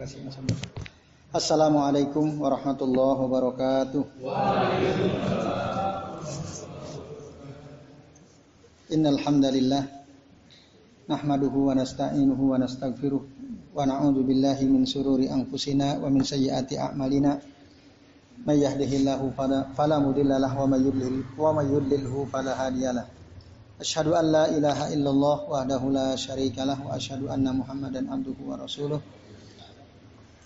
kasih Mas Assalamualaikum warahmatullahi wabarakatuh. Innal hamdalillah nahmaduhu wa nasta'inuhu wa nastaghfiruh wa na'udzu billahi min sururi anfusina wa min sayyiati a'malina. May yahdihillahu fala mudilla lahu wa may yudlil wa may yudlilhu fala hadiyalah Asyhadu an la ilaha illallah wahdahu la syarika lah wa asyhadu anna Muhammadan abduhu wa rasuluh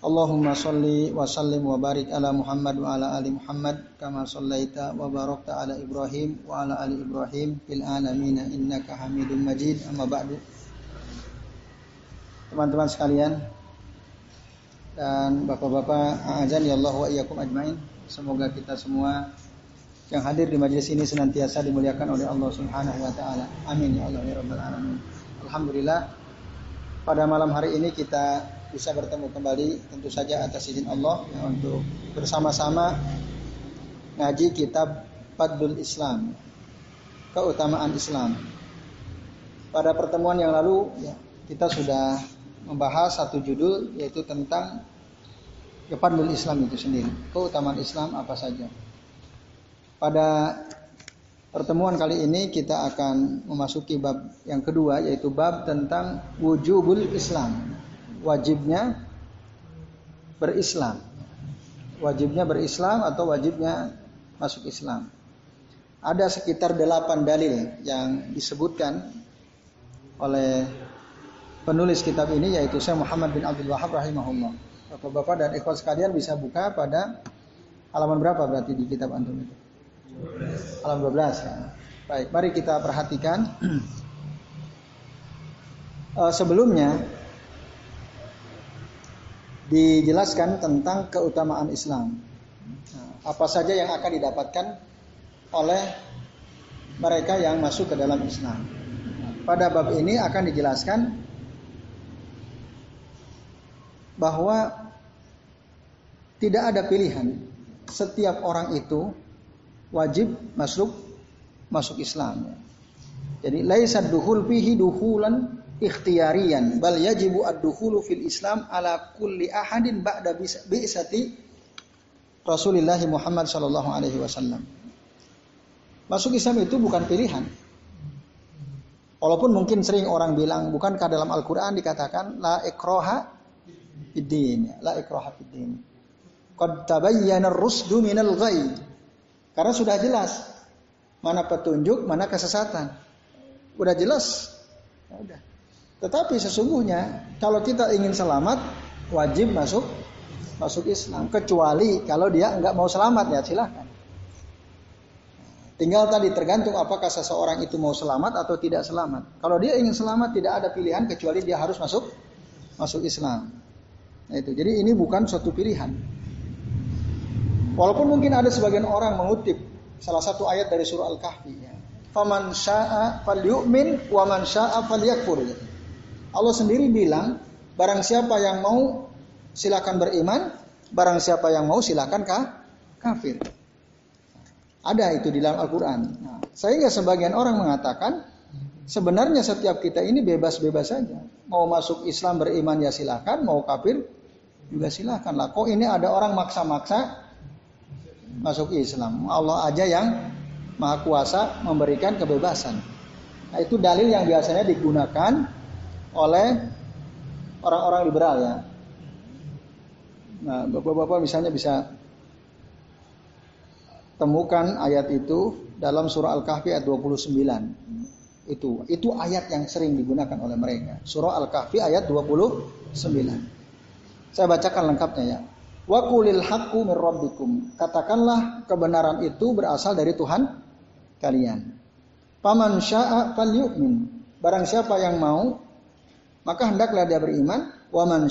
Allahumma salli wa sallim wa barik ala Muhammad wa ala ali Muhammad kama sallaita wa barakta ala Ibrahim wa ala ali Ibrahim fil alamin innaka Hamidum Majid amma ba'du Teman-teman sekalian dan bapak-bapak azan ya Allah wa iyyakum ajmain semoga kita semua yang hadir di majelis ini senantiasa dimuliakan oleh Allah Subhanahu wa taala. Amin ya Allah ya rabbal alamin. Alhamdulillah pada malam hari ini kita bisa bertemu kembali tentu saja atas izin Allah ya, untuk bersama-sama ngaji kitab Fadlul Islam keutamaan Islam. Pada pertemuan yang lalu ya, kita sudah membahas satu judul yaitu tentang Fadlul Islam itu sendiri. Keutamaan Islam apa saja. Pada pertemuan kali ini kita akan memasuki bab yang kedua yaitu bab tentang wujubul Islam wajibnya berislam. Wajibnya berislam atau wajibnya masuk Islam. Ada sekitar delapan dalil yang disebutkan oleh penulis kitab ini yaitu Syekh Muhammad bin Abdul Wahab rahimahullah. Bapak-bapak dan ikhwan sekalian bisa buka pada halaman berapa berarti di kitab antum itu? Halaman 12 ya. Baik, mari kita perhatikan. uh, sebelumnya dijelaskan tentang keutamaan Islam. Nah, apa saja yang akan didapatkan oleh mereka yang masuk ke dalam Islam. Pada bab ini akan dijelaskan bahwa tidak ada pilihan. Setiap orang itu wajib masuk masuk Islam. Jadi laisa duhul fihi duhulan ikhtiyarian bal yajibu ad-dukhulu fil Islam ala kulli ahadin ba'da bi'sati Rasulullah Muhammad sallallahu alaihi wasallam. Masuk Islam itu bukan pilihan. Walaupun mungkin sering orang bilang bukankah dalam Al-Qur'an dikatakan la ikroha fiddin, la ikroha fiddin. Qad tabayyana ar-rusdu minal ghai. Karena sudah jelas mana petunjuk, mana kesesatan. Udah jelas. Ya udah. Tetapi sesungguhnya kalau kita ingin selamat wajib masuk masuk Islam kecuali kalau dia nggak mau selamat ya silahkan. Tinggal tadi tergantung apakah seseorang itu mau selamat atau tidak selamat. Kalau dia ingin selamat tidak ada pilihan kecuali dia harus masuk masuk Islam. Nah, itu. Jadi ini bukan suatu pilihan. Walaupun mungkin ada sebagian orang mengutip salah satu ayat dari surah Al-Kahfi ya. Faman syaa falyu'min wa man syaa falyakfur. Gitu. Allah sendiri bilang, barang siapa yang mau silakan beriman, barang siapa yang mau silakan kah? kafir. Ada itu di dalam Al-Quran. Nah, sehingga sebagian orang mengatakan, sebenarnya setiap kita ini bebas-bebas saja. Mau masuk Islam beriman ya silakan, mau kafir juga silakan lah. Kok ini ada orang maksa-maksa masuk Islam? Allah aja yang maha kuasa memberikan kebebasan. Nah, itu dalil yang biasanya digunakan oleh orang-orang liberal ya. Nah, bapak-bapak misalnya bisa temukan ayat itu dalam surah Al-Kahfi ayat 29. Itu itu ayat yang sering digunakan oleh mereka. Surah Al-Kahfi ayat 29. Saya bacakan lengkapnya ya. Wa qulil haqqu mir rabbikum. Katakanlah kebenaran itu berasal dari Tuhan kalian. Paman syaa falyu'min. Barang siapa yang mau maka hendaklah dia beriman wa man.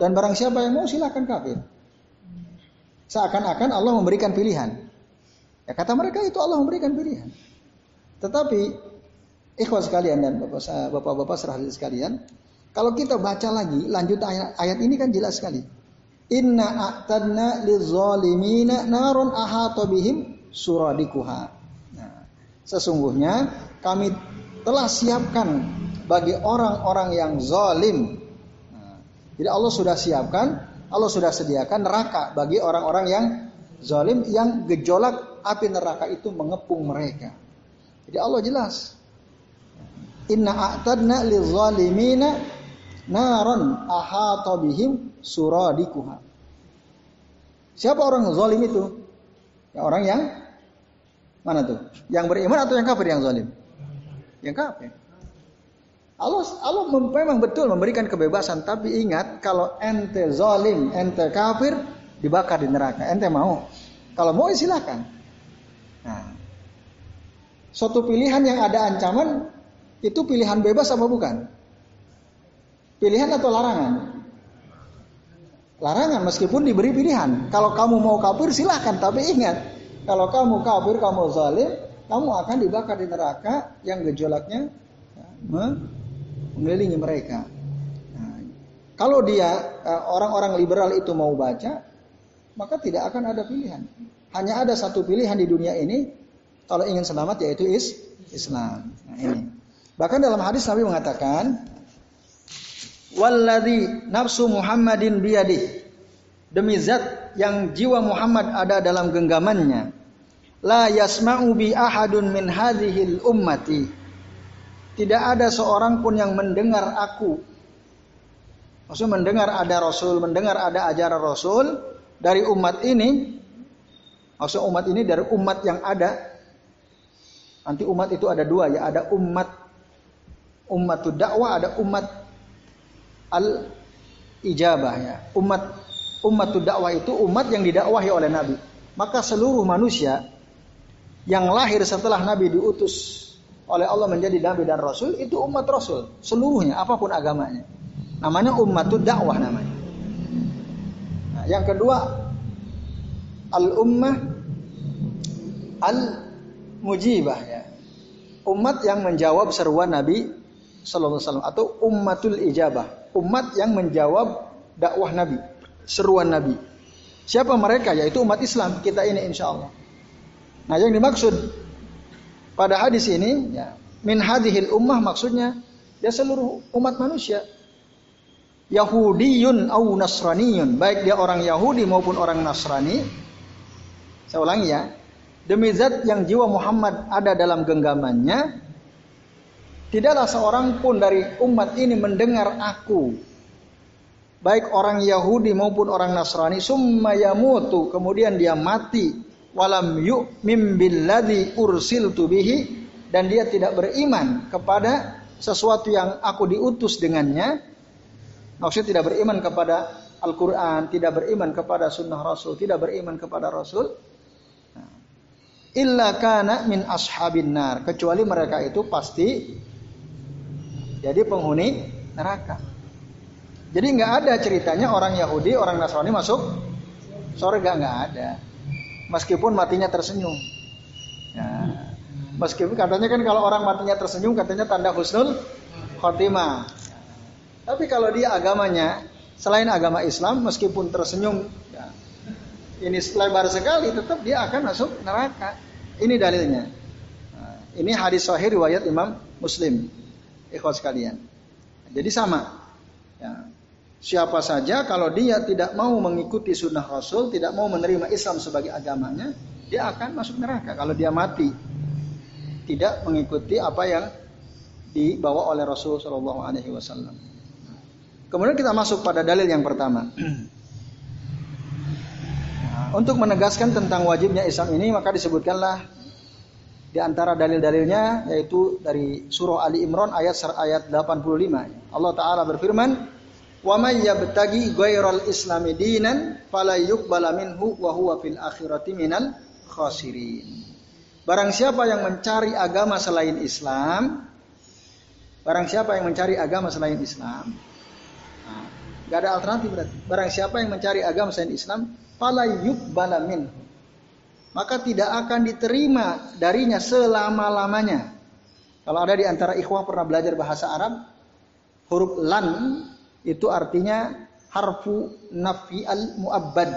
Dan barang siapa yang mau silakan kafir. Seakan-akan Allah memberikan pilihan. Ya kata mereka itu Allah memberikan pilihan. Tetapi ikhwas sekalian dan bapak-bapak serahli sekalian, kalau kita baca lagi lanjut ayat, ayat ini kan jelas sekali. Inna a'tadna lizalimina narun ahata bihim suradikuha. Nah, sesungguhnya kami telah siapkan bagi orang-orang yang zalim. Nah, Jadi Allah sudah siapkan, Allah sudah sediakan neraka bagi orang-orang yang zalim yang gejolak api neraka itu mengepung mereka. Jadi Allah jelas. Inna a'tadna lizalimina naron ahata bihim suradikuha. Siapa orang zalim itu? Ya, orang yang mana tuh? Yang beriman atau yang kafir yang zalim? Yang kafir. Allah Allah memang betul memberikan kebebasan, tapi ingat kalau ente zalim, ente kafir, dibakar di neraka. Ente mau? Kalau mau ya silakan. Nah, suatu pilihan yang ada ancaman itu pilihan bebas apa bukan? Pilihan atau larangan? Larangan meskipun diberi pilihan. Kalau kamu mau kafir silahkan, tapi ingat kalau kamu kafir, kamu zalim, kamu akan dibakar di neraka yang gejolaknya ya, mengelilingi mereka. Nah, kalau dia eh, orang-orang liberal itu mau baca, maka tidak akan ada pilihan. Hanya ada satu pilihan di dunia ini kalau ingin selamat yaitu is Islam. Nah, ini. Bahkan dalam hadis Nabi mengatakan, "Walladzi nafsu Muhammadin biyadi." Demi zat yang jiwa Muhammad ada dalam genggamannya. La yasma'u bi ahadun min hadhil ummati tidak ada seorang pun yang mendengar aku. Maksudnya mendengar ada Rasul, mendengar ada ajaran Rasul dari umat ini. Maksudnya umat ini dari umat yang ada. Nanti umat itu ada dua ya, ada umat umat dakwah, ada umat al ijabah ya. Umat umat dakwah itu umat yang didakwahi oleh Nabi. Maka seluruh manusia yang lahir setelah Nabi diutus oleh Allah menjadi nabi dan rasul itu umat rasul seluruhnya apa pun agamanya. Namanya umat itu dakwah namanya. Nah, yang kedua al ummah al mujibah ya. Umat yang menjawab seruan Nabi sallallahu alaihi atau ummatul ijabah, umat yang menjawab dakwah Nabi, seruan Nabi. Siapa mereka? Yaitu umat Islam kita ini insya Allah. Nah yang dimaksud pada hadis ini ya, min hadhil ummah maksudnya ya seluruh umat manusia. Yahudiyun au Nasraniyun, baik dia orang Yahudi maupun orang Nasrani. Saya ulangi ya. Demi zat yang jiwa Muhammad ada dalam genggamannya, tidaklah seorang pun dari umat ini mendengar aku. Baik orang Yahudi maupun orang Nasrani, summa yamutu, kemudian dia mati walam yu'mim billadzi ursiltu bihi dan dia tidak beriman kepada sesuatu yang aku diutus dengannya maksudnya tidak beriman kepada Al-Quran, tidak beriman kepada sunnah Rasul, tidak beriman kepada Rasul. Illa kana min ashabin nar. Kecuali mereka itu pasti jadi penghuni neraka. Jadi nggak ada ceritanya orang Yahudi, orang Nasrani masuk surga nggak ada meskipun matinya tersenyum. Ya. Meskipun katanya kan kalau orang matinya tersenyum katanya tanda husnul khotimah. Tapi kalau dia agamanya selain agama Islam meskipun tersenyum ya, ini lebar sekali tetap dia akan masuk neraka. Ini dalilnya. Nah, ini hadis sahih riwayat Imam Muslim. Ikhwas sekalian. Jadi sama. Ya. Siapa saja kalau dia tidak mau mengikuti sunnah Rasul, tidak mau menerima Islam sebagai agamanya, dia akan masuk neraka kalau dia mati. Tidak mengikuti apa yang dibawa oleh Rasul Shallallahu Alaihi Wasallam. Kemudian kita masuk pada dalil yang pertama. Untuk menegaskan tentang wajibnya Islam ini maka disebutkanlah di antara dalil-dalilnya yaitu dari surah Ali Imran ayat ayat 85. Allah taala berfirman, Wa may yabtagi ghairal islami dinan fala yuqbala minhu wa huwa fil akhirati minal khasirin. Barang siapa yang mencari agama selain Islam, barang siapa yang mencari agama selain Islam, nah, gak ada alternatif berarti. Barang siapa yang mencari agama selain Islam, fala yuqbala minhu. Maka tidak akan diterima darinya selama-lamanya. Kalau ada di antara ikhwah pernah belajar bahasa Arab, huruf lan itu artinya harfu nafi al muabbad.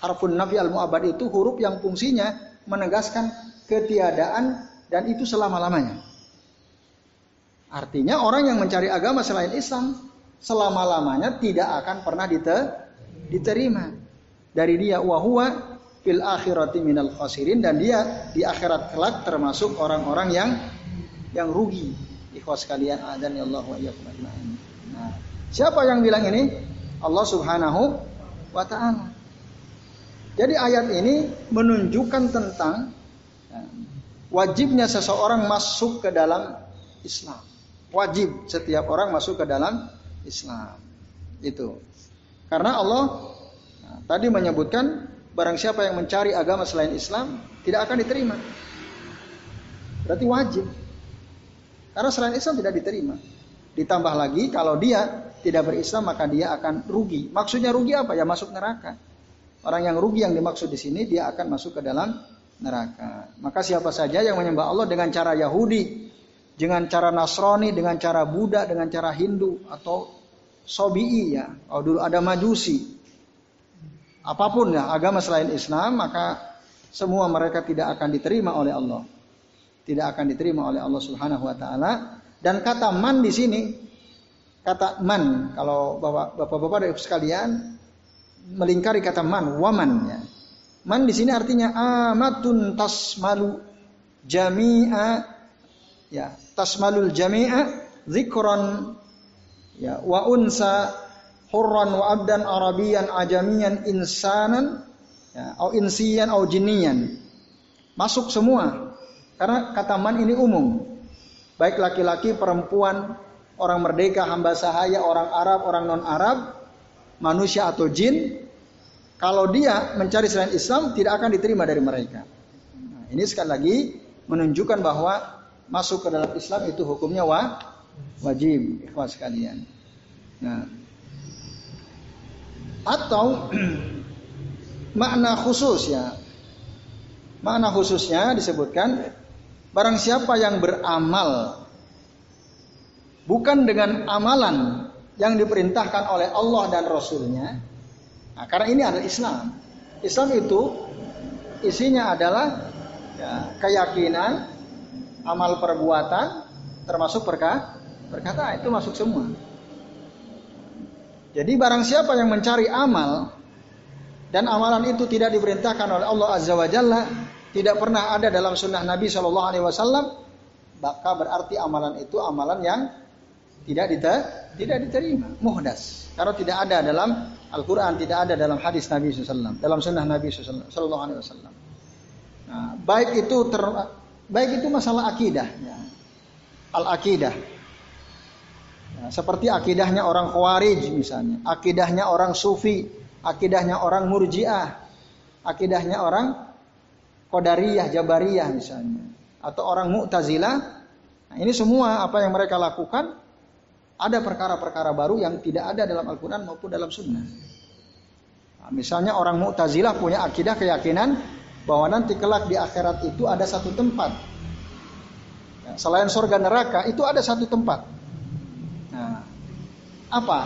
Harfu nafi al muabbad itu huruf yang fungsinya menegaskan ketiadaan dan itu selama-lamanya. Artinya orang yang mencari agama selain Islam selama-lamanya tidak akan pernah diterima dari dia wahwa fil akhirati minal khasirin dan dia di akhirat kelak termasuk orang-orang yang yang rugi. Ikhwas kalian adan ya Allah wa iyyakum. Nah, siapa yang bilang ini? Allah Subhanahu wa taala. Jadi ayat ini menunjukkan tentang ya, wajibnya seseorang masuk ke dalam Islam. Wajib setiap orang masuk ke dalam Islam. Itu. Karena Allah nah, tadi menyebutkan barang siapa yang mencari agama selain Islam tidak akan diterima. Berarti wajib. Karena selain Islam tidak diterima. Ditambah lagi kalau dia tidak berislam maka dia akan rugi. Maksudnya rugi apa? Ya masuk neraka. Orang yang rugi yang dimaksud di sini dia akan masuk ke dalam neraka. Maka siapa saja yang menyembah Allah dengan cara Yahudi, dengan cara Nasrani, dengan cara Buddha, dengan cara Hindu atau Sobi'i ya. Oh dulu ada Majusi. Apa pun ya agama selain Islam maka semua mereka tidak akan diterima oleh Allah tidak akan diterima oleh Allah Subhanahu wa taala. Dan kata man di sini kata man kalau Bapak-bapak dari sekalian melingkari kata man, waman ya. Man di sini artinya amatun tasmalu jami'a ya, tasmalul jami'a zikron ya wa unsa hurran wa abdan arabian ajamian insanan ya, au insian au jinian masuk semua karena kata man ini umum. Baik laki-laki, perempuan, orang merdeka, hamba sahaya, orang Arab, orang non-Arab, manusia atau jin, kalau dia mencari selain Islam tidak akan diterima dari mereka. Nah, ini sekali lagi menunjukkan bahwa masuk ke dalam Islam itu hukumnya wa, wajib, ikhwas sekalian. Nah, atau makna khusus ya. Makna khususnya disebutkan Barang siapa yang beramal bukan dengan amalan yang diperintahkan oleh Allah dan Rasulnya, nah, karena ini adalah Islam. Islam itu isinya adalah ya, keyakinan, amal perbuatan, termasuk perkata, perkataan itu masuk semua. Jadi barang siapa yang mencari amal dan amalan itu tidak diperintahkan oleh Allah Azza wa Jalla, tidak pernah ada dalam sunnah Nabi Shallallahu Alaihi Wasallam, maka berarti amalan itu amalan yang tidak diter tidak diterima, muhdas. Karena tidak ada dalam Al-Quran, tidak ada dalam hadis Nabi SAW, dalam sunnah Nabi Shallallahu Alaihi Wasallam. Nah, baik itu ter, baik itu masalah akidah, ya. al akidah. Ya, seperti akidahnya orang Khawarij misalnya, akidahnya orang Sufi, akidahnya orang Murjiah, akidahnya orang Qadariyah, Jabariyah misalnya. Atau orang Mu'tazilah. Nah, ini semua apa yang mereka lakukan ada perkara-perkara baru yang tidak ada dalam Al-Quran maupun dalam Sunnah. Nah, misalnya orang Mu'tazilah punya akidah keyakinan bahwa nanti kelak di akhirat itu ada satu tempat. Ya, selain surga neraka itu ada satu tempat. Nah, apa?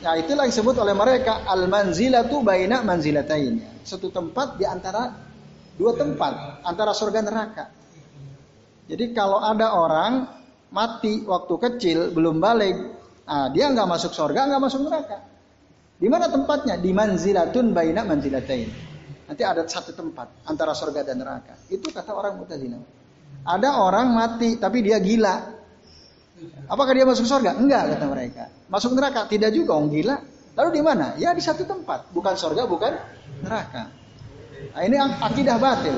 Ya itulah yang disebut oleh mereka al-manzilatu baina manzilatain. Satu tempat di antara Dua tempat antara surga neraka. Jadi kalau ada orang mati waktu kecil belum balik, nah, dia nggak masuk surga, nggak masuk neraka. Di mana tempatnya? Di manzilatun baina manzilatain. Nanti ada satu tempat antara surga dan neraka. Itu kata orang Mu'tazilah. Ada orang mati tapi dia gila. Apakah dia masuk surga? Enggak kata mereka. Masuk neraka? Tidak juga, orang gila. Lalu di mana? Ya di satu tempat, bukan surga, bukan neraka. Nah, ini akidah batil.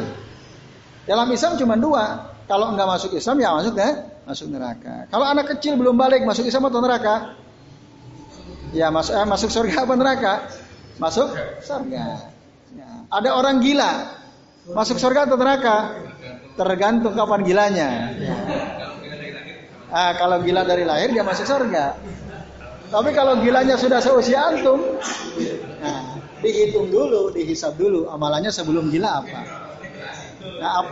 Dalam Islam cuma dua. Kalau enggak masuk Islam ya masuk ya masuk neraka. Kalau anak kecil belum balik masuk Islam atau neraka? Ya masuk eh, masuk surga apa neraka? Masuk surga. Ya. Ada orang gila masuk surga atau neraka? Tergantung kapan gilanya. Ya. Ah, kalau gila dari lahir dia masuk surga. Tapi kalau gilanya sudah seusia antum, nah, dihitung dulu, dihisap dulu amalannya sebelum gila apa. Nah, ap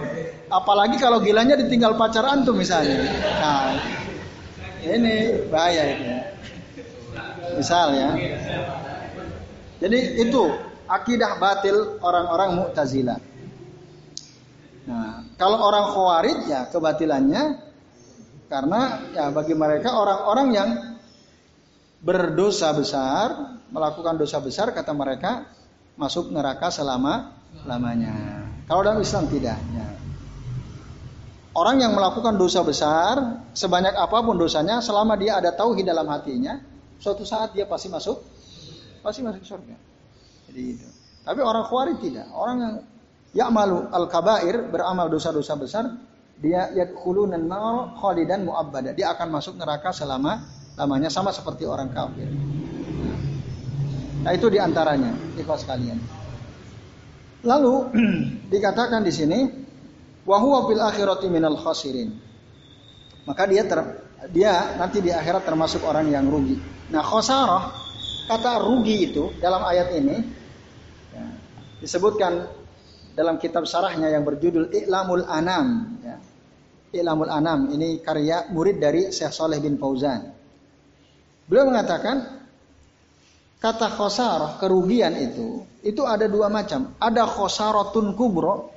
apalagi kalau gilanya ditinggal pacar antum misalnya. Nah, ini bahaya itu. Misal ya. Jadi itu akidah batil orang-orang Mu'tazilah. Nah, kalau orang Khawarij ya kebatilannya karena ya bagi mereka orang-orang yang berdosa besar, melakukan dosa besar kata mereka masuk neraka selama lamanya. Kalau dalam Islam tidak. Ya. Orang yang melakukan dosa besar, sebanyak apa pun dosanya, selama dia ada tauhid dalam hatinya, suatu saat dia pasti masuk, pasti masuk surga. Jadi itu. Tapi orang khawarij tidak. Orang yang ya'malu al-kabair, beramal dosa-dosa besar, dia yadkhuluna an-nar khalidan mu'abbada. Dia akan masuk neraka selama lamanya sama seperti orang kafir. Nah, itu di antaranya, ikhlas kalian. Lalu dikatakan di sini Wahwa fil akhirati minal khasirin. Maka dia ter, dia nanti di akhirat termasuk orang yang rugi. Nah khosarah kata rugi itu dalam ayat ini ya, disebutkan dalam kitab sarahnya yang berjudul I'lamul Anam. Ya. I'lamul Anam ini karya murid dari Syekh Saleh bin Fauzan. Beliau mengatakan kata khosarah kerugian itu itu ada dua macam. Ada khosaratun kubro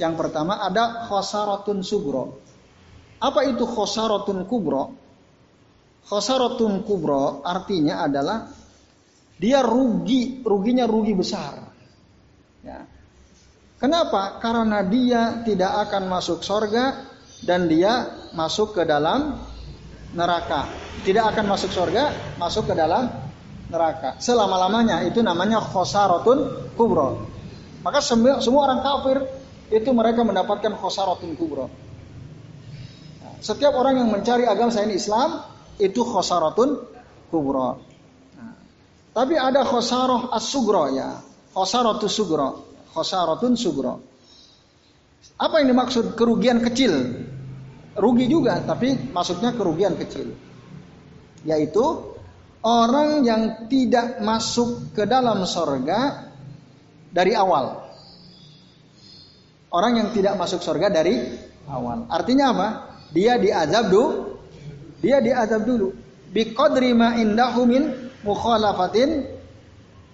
yang pertama ada khosaratun subro. Apa itu khosaratun kubro? Khosaratun kubro artinya adalah dia rugi, ruginya rugi besar. Ya. Kenapa? Karena dia tidak akan masuk sorga dan dia masuk ke dalam neraka. Tidak akan masuk sorga, masuk ke dalam neraka. Selama-lamanya itu namanya khosaratun kubro. Maka semua, semua orang kafir itu mereka mendapatkan khosaratun kubro. Nah, setiap orang yang mencari agama selain Islam itu khosaratun kubro. Nah, tapi ada khosarah as-sugro ya, khosaratu sugro, khosaratun sugro. Apa yang dimaksud kerugian kecil? Rugi juga, tapi maksudnya kerugian kecil. Yaitu orang yang tidak masuk ke dalam sorga dari awal. Orang yang tidak masuk surga dari awal. Artinya apa? Dia diazab dulu. Dia diazab dulu. Biqadri ma indahu min mukhalafatin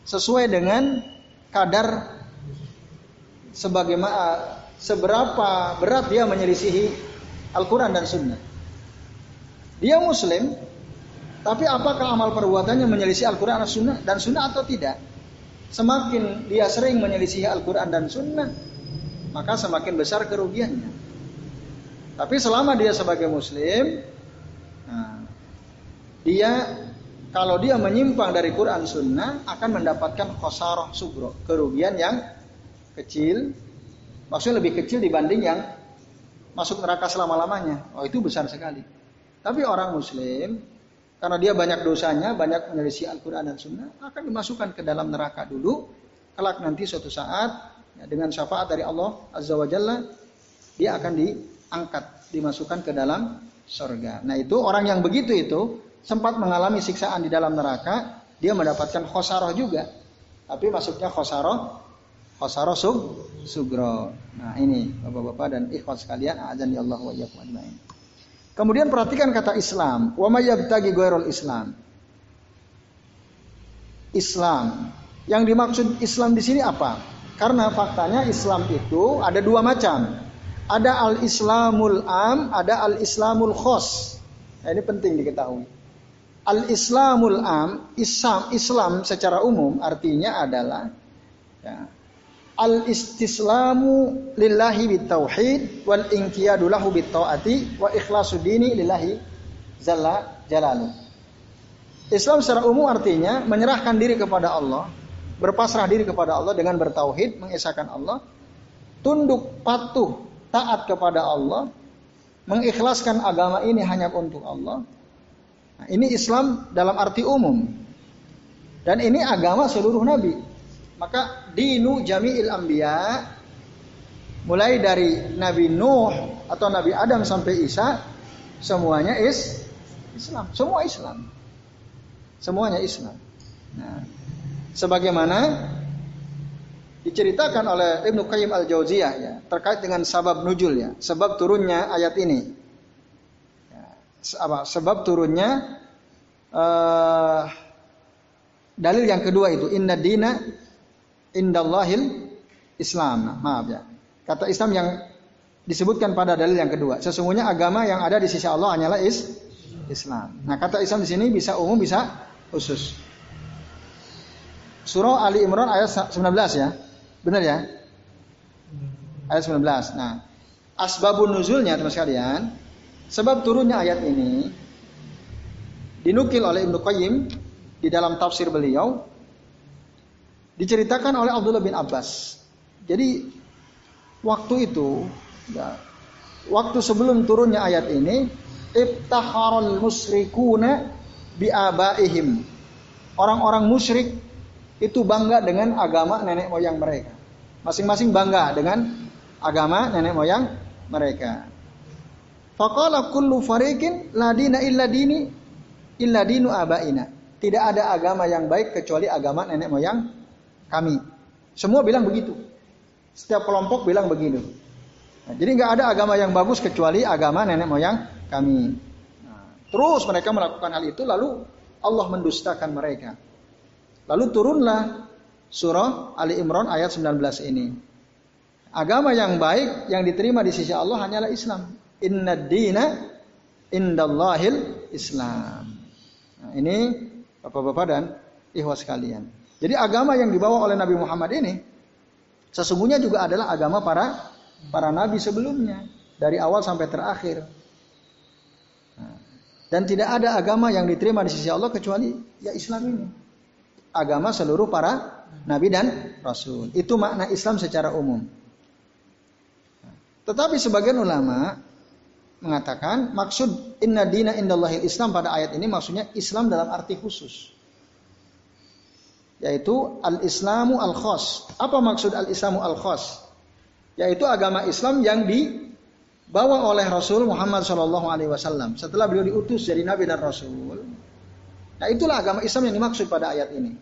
sesuai dengan kadar sebagaimana seberapa berat dia menyelisihi Al-Quran dan Sunnah. Dia Muslim, tapi apakah amal perbuatannya menyelisih Al-Quran dan Sunnah dan Sunnah atau tidak? Semakin dia sering menyelisihi Al-Quran dan Sunnah, maka semakin besar kerugiannya. Tapi selama dia sebagai muslim, nah, dia kalau dia menyimpang dari Quran Sunnah akan mendapatkan khosarah subro, kerugian yang kecil, maksudnya lebih kecil dibanding yang masuk neraka selama-lamanya. Oh itu besar sekali. Tapi orang muslim, karena dia banyak dosanya, banyak menyelisih Al-Quran dan Sunnah, akan dimasukkan ke dalam neraka dulu. Kelak nanti suatu saat ya, dengan syafaat dari Allah Azza wa Jalla dia akan diangkat dimasukkan ke dalam surga. Nah itu orang yang begitu itu sempat mengalami siksaan di dalam neraka dia mendapatkan khosaro juga. Tapi masuknya khosaro khosaro sub sugro. Nah ini bapak-bapak dan ikhwan sekalian azan ya Allah wa. Kemudian perhatikan kata Islam, wa may yabtagi Islam. Islam. Yang dimaksud Islam di sini apa? Karena faktanya Islam itu ada dua macam. Ada al-Islamul am, ada al-Islamul khos. Nah, ini penting diketahui. Al-Islamul am, Islam, Islam secara umum artinya adalah ya, al-istislamu lillahi bitauhid wal inqiyadu lahu wa ikhlasu dini lillahi zalla jalalu. Islam secara umum artinya menyerahkan diri kepada Allah, berpasrah diri kepada Allah dengan bertauhid, mengesahkan Allah, tunduk patuh taat kepada Allah, mengikhlaskan agama ini hanya untuk Allah. Nah, ini Islam dalam arti umum. Dan ini agama seluruh nabi. Maka dinu jami'il anbiya mulai dari Nabi Nuh atau Nabi Adam sampai Isa semuanya is Islam, semua Islam. Semuanya Islam. Nah, sebagaimana diceritakan oleh Ibnu Qayyim Al-Jauziyah ya, terkait dengan sabab nujul ya, sebab turunnya ayat ini. Ya? Sebab turunnya uh, dalil yang kedua itu inna dina indallahil Islam. Nah, maaf ya. Kata Islam yang disebutkan pada dalil yang kedua. Sesungguhnya agama yang ada di sisi Allah hanyalah is Islam. Nah, kata Islam di sini bisa umum bisa khusus. Surah Ali Imran ayat 19 ya. Benar ya? Ayat 19. Nah, asbabun nuzulnya teman sekalian, sebab turunnya ayat ini dinukil oleh Ibnu Qayyim di dalam tafsir beliau diceritakan oleh Abdullah bin Abbas. Jadi waktu itu ya, waktu sebelum turunnya ayat ini ibtaharul musyrikuna biabaihim. Orang-orang musyrik itu bangga dengan agama nenek moyang mereka. Masing-masing bangga dengan agama nenek moyang mereka. Faqala kullu fariqin la dina illa dini illa dinu abaina. Tidak ada agama yang baik kecuali agama nenek moyang kami. Semua bilang begitu. Setiap kelompok bilang begitu. Nah, jadi nggak ada agama yang bagus kecuali agama nenek moyang kami. Nah, terus mereka melakukan hal itu lalu Allah mendustakan mereka. Lalu turunlah surah Ali Imran ayat 19 ini. Agama yang baik yang diterima di sisi Allah hanyalah Islam. Inna dina indallahil Islam. Nah, ini Bapak-bapak dan ikhwas sekalian. Jadi agama yang dibawa oleh Nabi Muhammad ini sesungguhnya juga adalah agama para para nabi sebelumnya dari awal sampai terakhir. Dan tidak ada agama yang diterima di sisi Allah kecuali ya Islam ini. Agama seluruh para nabi dan rasul. Itu makna Islam secara umum. Tetapi sebagian ulama mengatakan maksud inna dina indallahil Islam pada ayat ini maksudnya Islam dalam arti khusus. Yaitu al-Islamu al-khas. Apa maksud al-Islamu al-khas? Yaitu agama Islam yang dibawa oleh Rasul Muhammad wasallam setelah beliau diutus jadi nabi dan rasul. Nah, itulah agama Islam yang dimaksud pada ayat ini.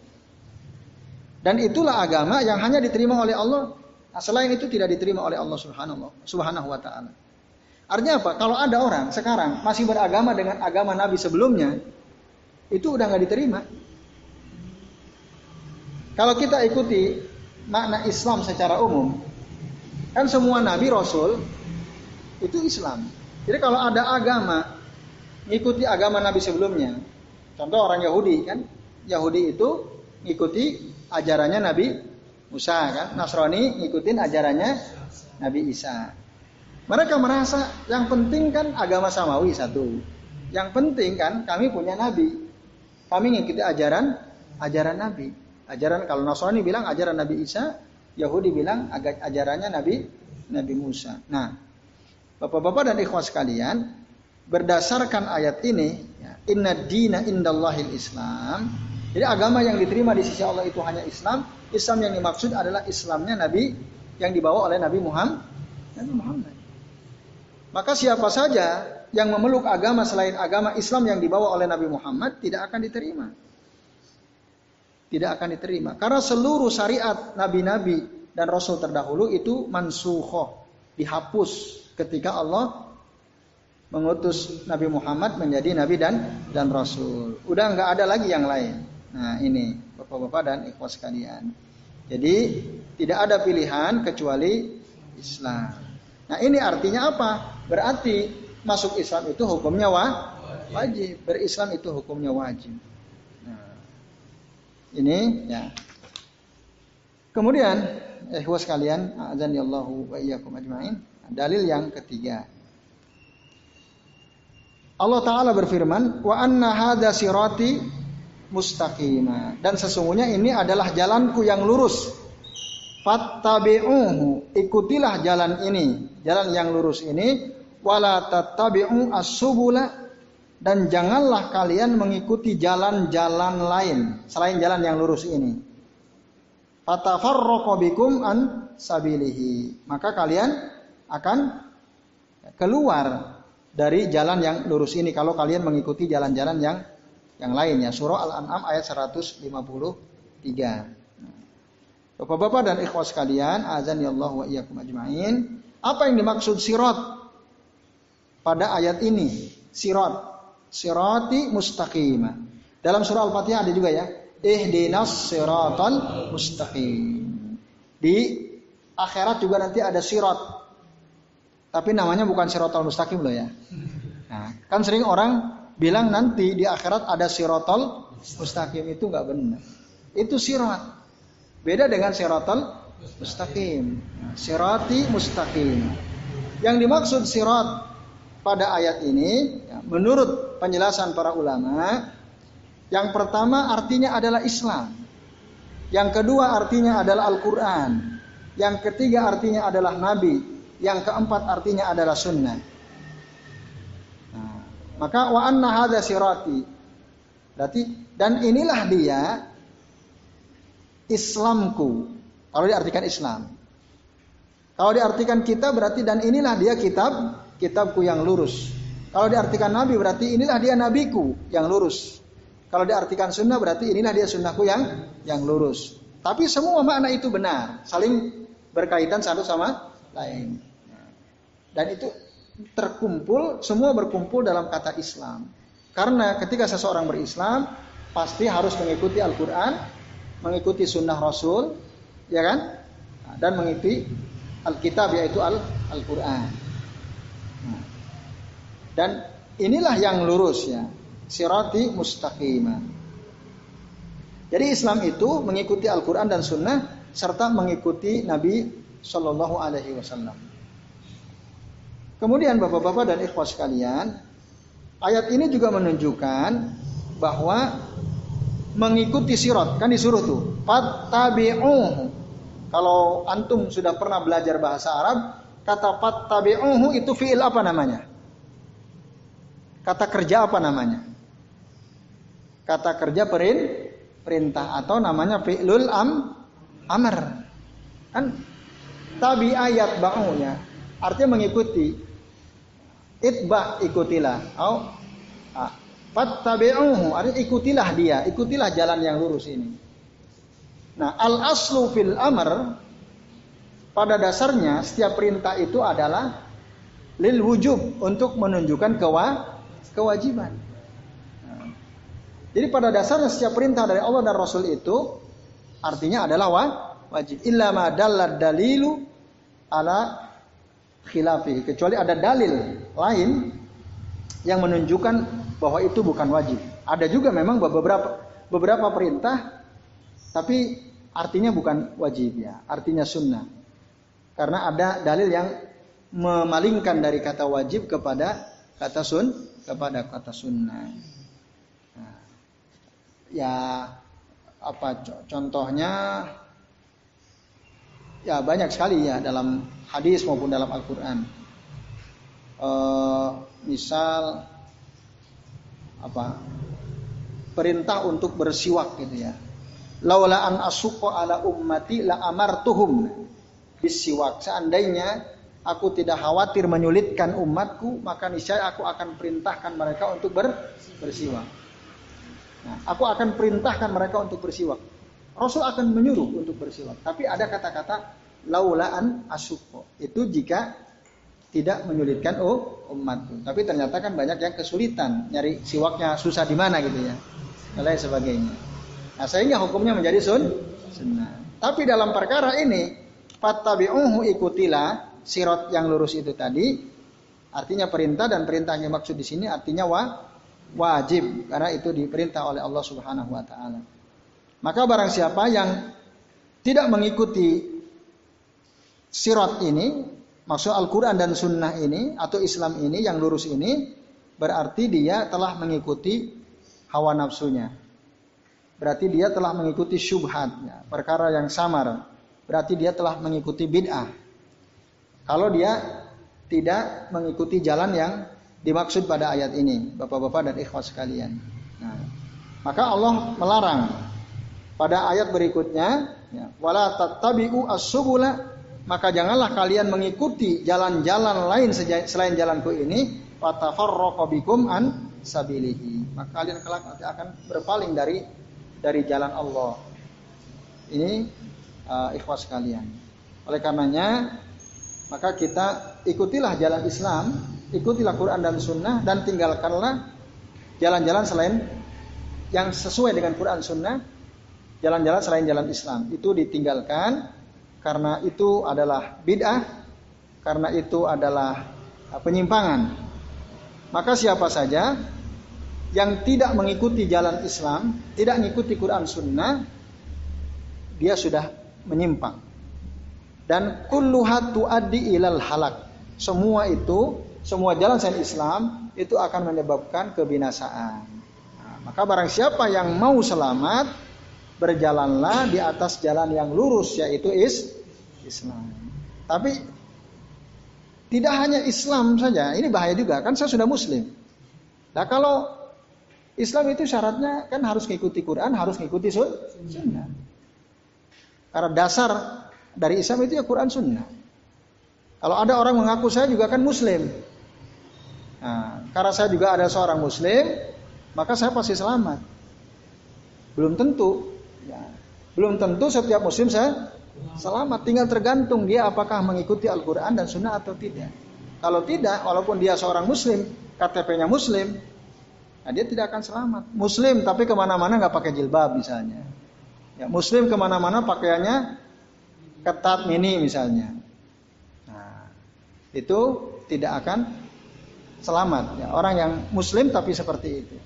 Dan itulah agama yang hanya diterima oleh Allah Nah, selain itu tidak diterima oleh Allah Subhanahu Subhanahu wa taala. Artinya apa? Kalau ada orang sekarang masih beragama dengan agama Nabi sebelumnya, itu udah nggak diterima. Kalau kita ikuti makna Islam secara umum, kan semua Nabi Rasul itu Islam. Jadi kalau ada agama mengikuti agama Nabi sebelumnya, contoh orang Yahudi kan, Yahudi itu mengikuti ajarannya Nabi Musa kan, Nasrani ngikutin ajarannya Nabi Isa. Mereka merasa yang penting kan agama samawi satu. Yang penting kan kami punya nabi. Kami ngikuti ajaran ajaran nabi. Ajaran kalau Nasrani bilang ajaran Nabi Isa, Yahudi bilang ajarannya Nabi Nabi Musa. Nah, Bapak-bapak dan ikhwas sekalian, berdasarkan ayat ini, ya, inna dina indallahil Islam. Jadi agama yang diterima di sisi Allah itu hanya Islam. Islam yang dimaksud adalah Islamnya Nabi yang dibawa oleh Nabi Muhammad. Nabi Muhammad. Maka siapa saja yang memeluk agama selain agama Islam yang dibawa oleh Nabi Muhammad tidak akan diterima. Tidak akan diterima. Karena seluruh syariat nabi-nabi dan rasul terdahulu itu mansuhoh. Dihapus ketika Allah mengutus Nabi Muhammad menjadi nabi dan dan rasul. Udah nggak ada lagi yang lain. Nah ini bapak-bapak dan ikhwas sekalian. Jadi tidak ada pilihan kecuali Islam. Nah ini artinya apa? Berarti masuk Islam itu hukumnya wa, wajib. Berislam itu hukumnya wajib. Ini ya. Kemudian, eh sekalian, azan ya wa iyyakum ajmain. Dalil yang ketiga. Allah Ta'ala berfirman, Wa anna hadha sirati mustaqima. Dan sesungguhnya ini adalah jalanku yang lurus. Fattabi'uhu. Ikutilah jalan ini. Jalan yang lurus ini. Wala tattabi'u as-subula. Dan janganlah kalian mengikuti jalan-jalan lain. Selain jalan yang lurus ini. Fatafarroqa bikum an sabilihi. Maka kalian akan keluar dari jalan yang lurus ini kalau kalian mengikuti jalan-jalan yang yang lainnya. Surah Al-An'am ayat 153. Bapak-bapak dan ikhwas sekalian, azan ya Allah wa iyyakum ajmain. Apa yang dimaksud sirat pada ayat ini? Sirat. Sirati mustaqimah. Dalam surah Al-Fatihah ada juga ya. Ihdinas siratal mustaqim. Di akhirat juga nanti ada sirat. Tapi namanya bukan siratal mustaqim loh ya. Nah, kan sering orang bilang nanti di akhirat ada sirotol mustaqim itu nggak benar. Itu sirat. Beda dengan siratal mustaqim. Sirati mustaqim. Yang dimaksud sirat pada ayat ini, ya, menurut penjelasan para ulama, yang pertama artinya adalah Islam. Yang kedua artinya adalah Al-Quran. Yang ketiga artinya adalah Nabi. Yang keempat artinya adalah Sunnah. Nah, maka wa anna hadha sirati. Berarti dan inilah dia Islamku. Kalau diartikan Islam. Kalau diartikan kita berarti dan inilah dia kitab kitabku yang lurus. Kalau diartikan nabi berarti inilah dia nabiku yang lurus. Kalau diartikan sunnah berarti inilah dia sunnahku yang yang lurus. Tapi semua makna itu benar, saling berkaitan satu sama lain. Dan itu terkumpul, semua berkumpul dalam kata Islam. Karena ketika seseorang berislam, pasti harus mengikuti Al-Quran, mengikuti sunnah Rasul, ya kan? Dan mengikuti Alkitab yaitu Al-Quran. Dan inilah yang lurus ya sirati mustaqimah. Jadi Islam itu mengikuti Al-Quran dan Sunnah serta mengikuti Nabi Shallallahu Alaihi Wasallam. Kemudian bapak-bapak dan ikhwas sekalian, ayat ini juga menunjukkan bahwa mengikuti sirat kan disuruh tuh fattabi'uhu. Kalau antum sudah pernah belajar bahasa Arab, kata fattabi'uhu itu fiil apa namanya? Kata kerja apa namanya? kata kerja perin, perintah atau namanya fi'lul am amr. Kan tabi ayat ba'unya artinya mengikuti. Itba ikutilah. Oh, fattabi'uhu artinya ikutilah dia, ikutilah jalan yang lurus ini. Nah, al aslu fil amr pada dasarnya setiap perintah itu adalah lil wujub untuk menunjukkan kewa, kewajiban. Jadi pada dasarnya setiap perintah dari Allah dan Rasul itu artinya adalah wajib. Illa ma dalilu ala khilafi. Kecuali ada dalil lain yang menunjukkan bahwa itu bukan wajib. Ada juga memang beberapa beberapa perintah tapi artinya bukan wajib ya, artinya sunnah. Karena ada dalil yang memalingkan dari kata wajib kepada kata sun kepada kata sunnah ya apa contohnya ya banyak sekali ya dalam hadis maupun dalam Al-Qur'an. E, misal apa? Perintah untuk bersiwak gitu ya. Laula an asuqa ala ummati la amartuhum bisiwak. Seandainya aku tidak khawatir menyulitkan umatku, maka niscaya aku akan perintahkan mereka untuk ber, bersiwak. Nah, aku akan perintahkan mereka untuk bersiwak. Rasul akan menyuruh untuk bersiwak. Tapi ada kata-kata laulaan asuko. Itu jika tidak menyulitkan oh umatku. Tapi ternyata kan banyak yang kesulitan nyari siwaknya susah di mana gitu ya. Dan lain sebagainya. Nah, sehingga hukumnya menjadi sun sunnah. Tapi dalam perkara ini fattabi'uhu ikutilah sirot yang lurus itu tadi artinya perintah dan perintah yang maksud di sini artinya wa wajib karena itu diperintah oleh Allah Subhanahu wa taala. Maka barang siapa yang tidak mengikuti sirat ini, maksud Al-Qur'an dan sunnah ini atau Islam ini yang lurus ini berarti dia telah mengikuti hawa nafsunya. Berarti dia telah mengikuti syubhatnya, perkara yang samar. Berarti dia telah mengikuti bid'ah. Kalau dia tidak mengikuti jalan yang dimaksud pada ayat ini, Bapak-bapak dan ikhwas sekalian. Nah, maka Allah melarang pada ayat berikutnya, ya, wala tattabi'u as-subula maka janganlah kalian mengikuti jalan-jalan lain selain jalanku ini, fatafarraqu an sabilihi. Maka kalian kelak nanti akan berpaling dari dari jalan Allah. Ini uh, ikhwas sekalian. Oleh karenanya, maka kita ikutilah jalan Islam ikutilah Quran dan Sunnah dan tinggalkanlah jalan-jalan selain yang sesuai dengan Quran Sunnah, jalan-jalan selain jalan Islam itu ditinggalkan karena itu adalah bid'ah, karena itu adalah penyimpangan. Maka siapa saja yang tidak mengikuti jalan Islam, tidak mengikuti Quran Sunnah, dia sudah menyimpang. Dan kulluhat tuaddi ilal halak. Semua itu, semua jalan selain Islam itu akan menyebabkan kebinasaan. Nah, maka barang siapa yang mau selamat, berjalanlah di atas jalan yang lurus yaitu is Islam. Tapi tidak hanya Islam saja, ini bahaya juga kan saya sudah muslim. Nah kalau Islam itu syaratnya kan harus mengikuti Quran, harus mengikuti sunnah. Karena dasar dari Islam itu ya Quran sunnah. Kalau ada orang mengaku saya juga kan muslim. Nah, karena saya juga ada seorang muslim, maka saya pasti selamat. Belum tentu. Ya. Belum tentu setiap muslim saya selamat. Tinggal tergantung dia apakah mengikuti Al-Quran dan sunnah atau tidak. Kalau tidak, walaupun dia seorang muslim, KTP-nya muslim, Nah, dia tidak akan selamat. Muslim tapi ke mana-mana nggak pakai jilbab misalnya. Ya, Muslim ke mana-mana pakaiannya ketat mini misalnya. Nah, itu tidak akan selamat. Ya, orang yang Muslim tapi seperti itu.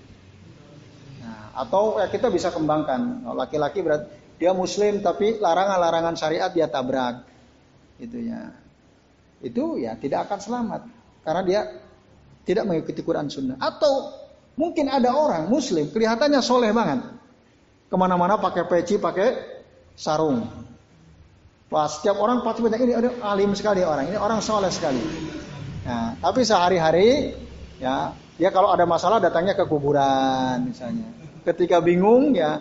Nah, atau ya kita bisa kembangkan. Laki-laki berat dia Muslim tapi larangan-larangan syariat dia tabrak, gitu ya. Itu ya tidak akan selamat karena dia tidak mengikuti Quran Sunnah. Atau Mungkin ada orang muslim kelihatannya soleh banget. Ke mana-mana pakai peci, pakai sarung. Wah setiap orang pasti banyak ini ada alim sekali orang. Ini orang soleh sekali. Nah, tapi sehari-hari ya dia kalau ada masalah datangnya ke kuburan misalnya. Ketika bingung ya,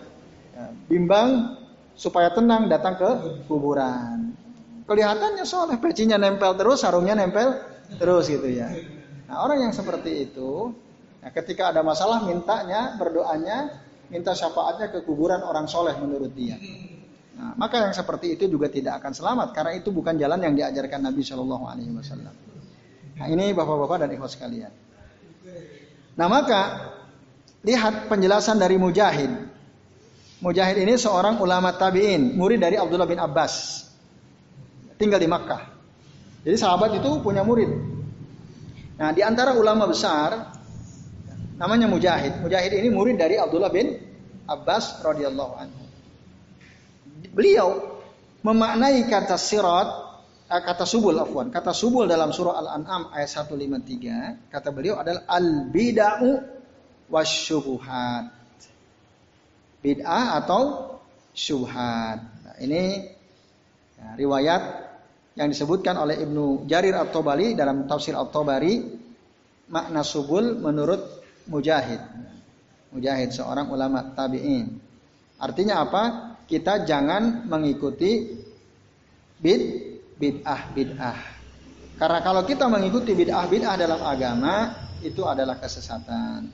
ya bimbang supaya tenang datang ke kuburan. Kelihatannya soleh, pecinya nempel terus, sarungnya nempel terus gitu ya. Nah orang yang seperti itu Nah, ketika ada masalah mintanya, berdoanya, minta syafaatnya ke kuburan orang soleh menurut dia. Nah, maka yang seperti itu juga tidak akan selamat karena itu bukan jalan yang diajarkan Nabi Shallallahu Alaihi Wasallam. Nah, ini bapak-bapak dan ikhwas sekalian. Nah, maka lihat penjelasan dari Mujahid. Mujahid ini seorang ulama tabiin, murid dari Abdullah bin Abbas. Tinggal di Makkah. Jadi sahabat itu punya murid. Nah, di antara ulama besar namanya Mujahid. Mujahid ini murid dari Abdullah bin Abbas radhiyallahu anhu. Beliau memaknai kata sirat, eh, kata subul afwan, kata subul dalam surah Al-An'am ayat 153, kata beliau adalah al-bid'u wasyubuhat. Bid'ah atau syubhat. Nah, ini ya, riwayat yang disebutkan oleh Ibnu Jarir At-Tabari dalam tafsir At-Tabari makna subul menurut Mujahid. Mujahid seorang ulama tabi'in. Artinya apa? Kita jangan mengikuti bid bid'ah bid'ah. Karena kalau kita mengikuti bid'ah bid'ah dalam agama itu adalah kesesatan.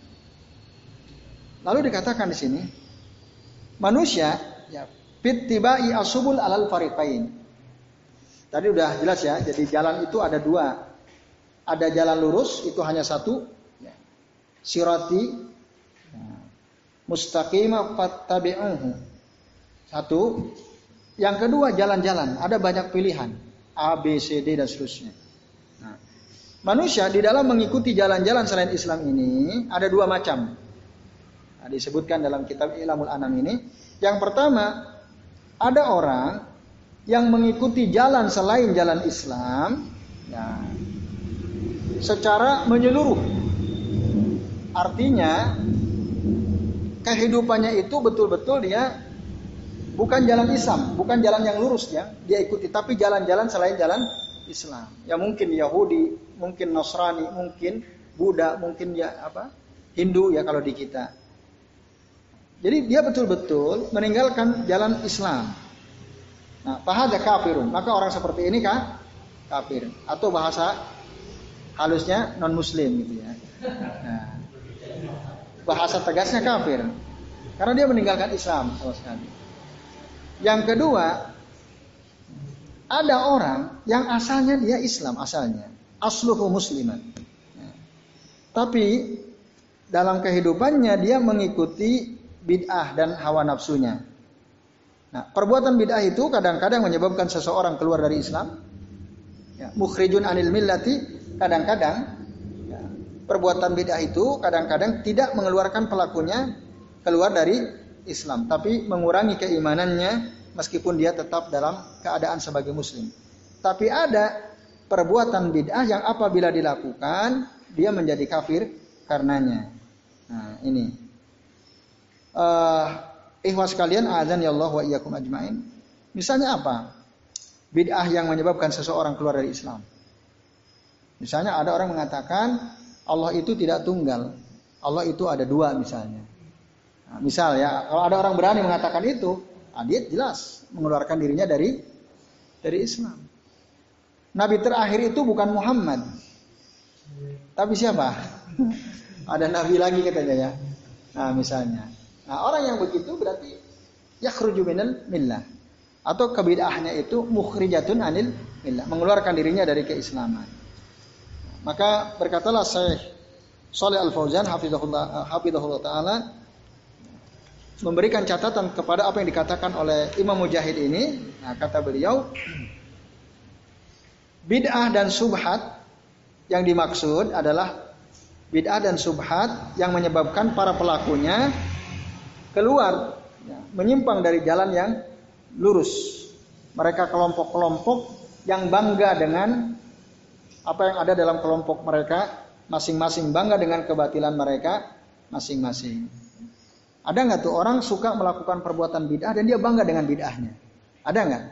Lalu dikatakan di sini manusia ya tibai asubul alal fariqain. Tadi udah jelas ya, jadi jalan itu ada dua. Ada jalan lurus itu hanya satu, sirati mustaqimah fattabi'uhu. Satu. Yang kedua jalan-jalan, ada banyak pilihan. A, B, C, D dan seterusnya. Nah, manusia di dalam mengikuti jalan-jalan selain Islam ini ada dua macam. Nah, disebutkan dalam kitab Ilamul Anam ini. Yang pertama, ada orang yang mengikuti jalan selain jalan Islam, ya, secara menyeluruh Artinya kehidupannya itu betul-betul dia bukan jalan Islam, bukan jalan yang lurus ya, dia ikuti, tapi jalan-jalan selain jalan Islam. Ya mungkin Yahudi, mungkin Nasrani, mungkin Buddha, mungkin ya apa Hindu ya kalau di kita. Jadi dia betul-betul meninggalkan jalan Islam. Nah, pahada kafirun. Maka orang seperti ini kan kafir atau bahasa halusnya non muslim gitu ya. Nah, bahasa tegasnya kafir. Karena dia meninggalkan Islam sama sekali. Yang kedua, ada orang yang asalnya dia Islam asalnya, asluhu musliman. Tapi dalam kehidupannya dia mengikuti bid'ah dan hawa nafsunya. Nah, perbuatan bid'ah itu kadang-kadang menyebabkan seseorang keluar dari Islam. Ya, mukhrijun anil millati kadang-kadang ya, perbuatan bid'ah itu kadang-kadang tidak mengeluarkan pelakunya keluar dari Islam, tapi mengurangi keimanannya meskipun dia tetap dalam keadaan sebagai muslim. Tapi ada perbuatan bid'ah yang apabila dilakukan dia menjadi kafir karenanya. Nah, ini. Uh, ikhwas kalian azan ya Allah wa iyyakum ajmain. Misalnya apa? Bid'ah yang menyebabkan seseorang keluar dari Islam. Misalnya ada orang mengatakan Allah itu tidak tunggal. Allah itu ada dua misalnya. Nah, misal ya, kalau ada orang berani mengatakan itu, nah jelas mengeluarkan dirinya dari dari Islam. Nabi terakhir itu bukan Muhammad. Tapi siapa? Ada nabi lagi katanya ya. Nah, misalnya. Nah, orang yang begitu berarti yakhruju minal millah. Atau kebid'ahnya itu mukhrijatun anil millah, mengeluarkan dirinya dari keislaman. Maka berkatalah Syekh Saleh Al-Fauzan hafizahullah hafizahullah taala memberikan catatan kepada apa yang dikatakan oleh Imam Mujahid ini. Nah, kata beliau, bid'ah dan subhat yang dimaksud adalah bid'ah dan subhat yang menyebabkan para pelakunya keluar ya, menyimpang dari jalan yang lurus. Mereka kelompok-kelompok yang bangga dengan apa yang ada dalam kelompok mereka, masing-masing bangga dengan kebatilan mereka masing-masing. Ada nggak tuh orang suka melakukan perbuatan bid'ah dan dia bangga dengan bid'ahnya? Ada nggak?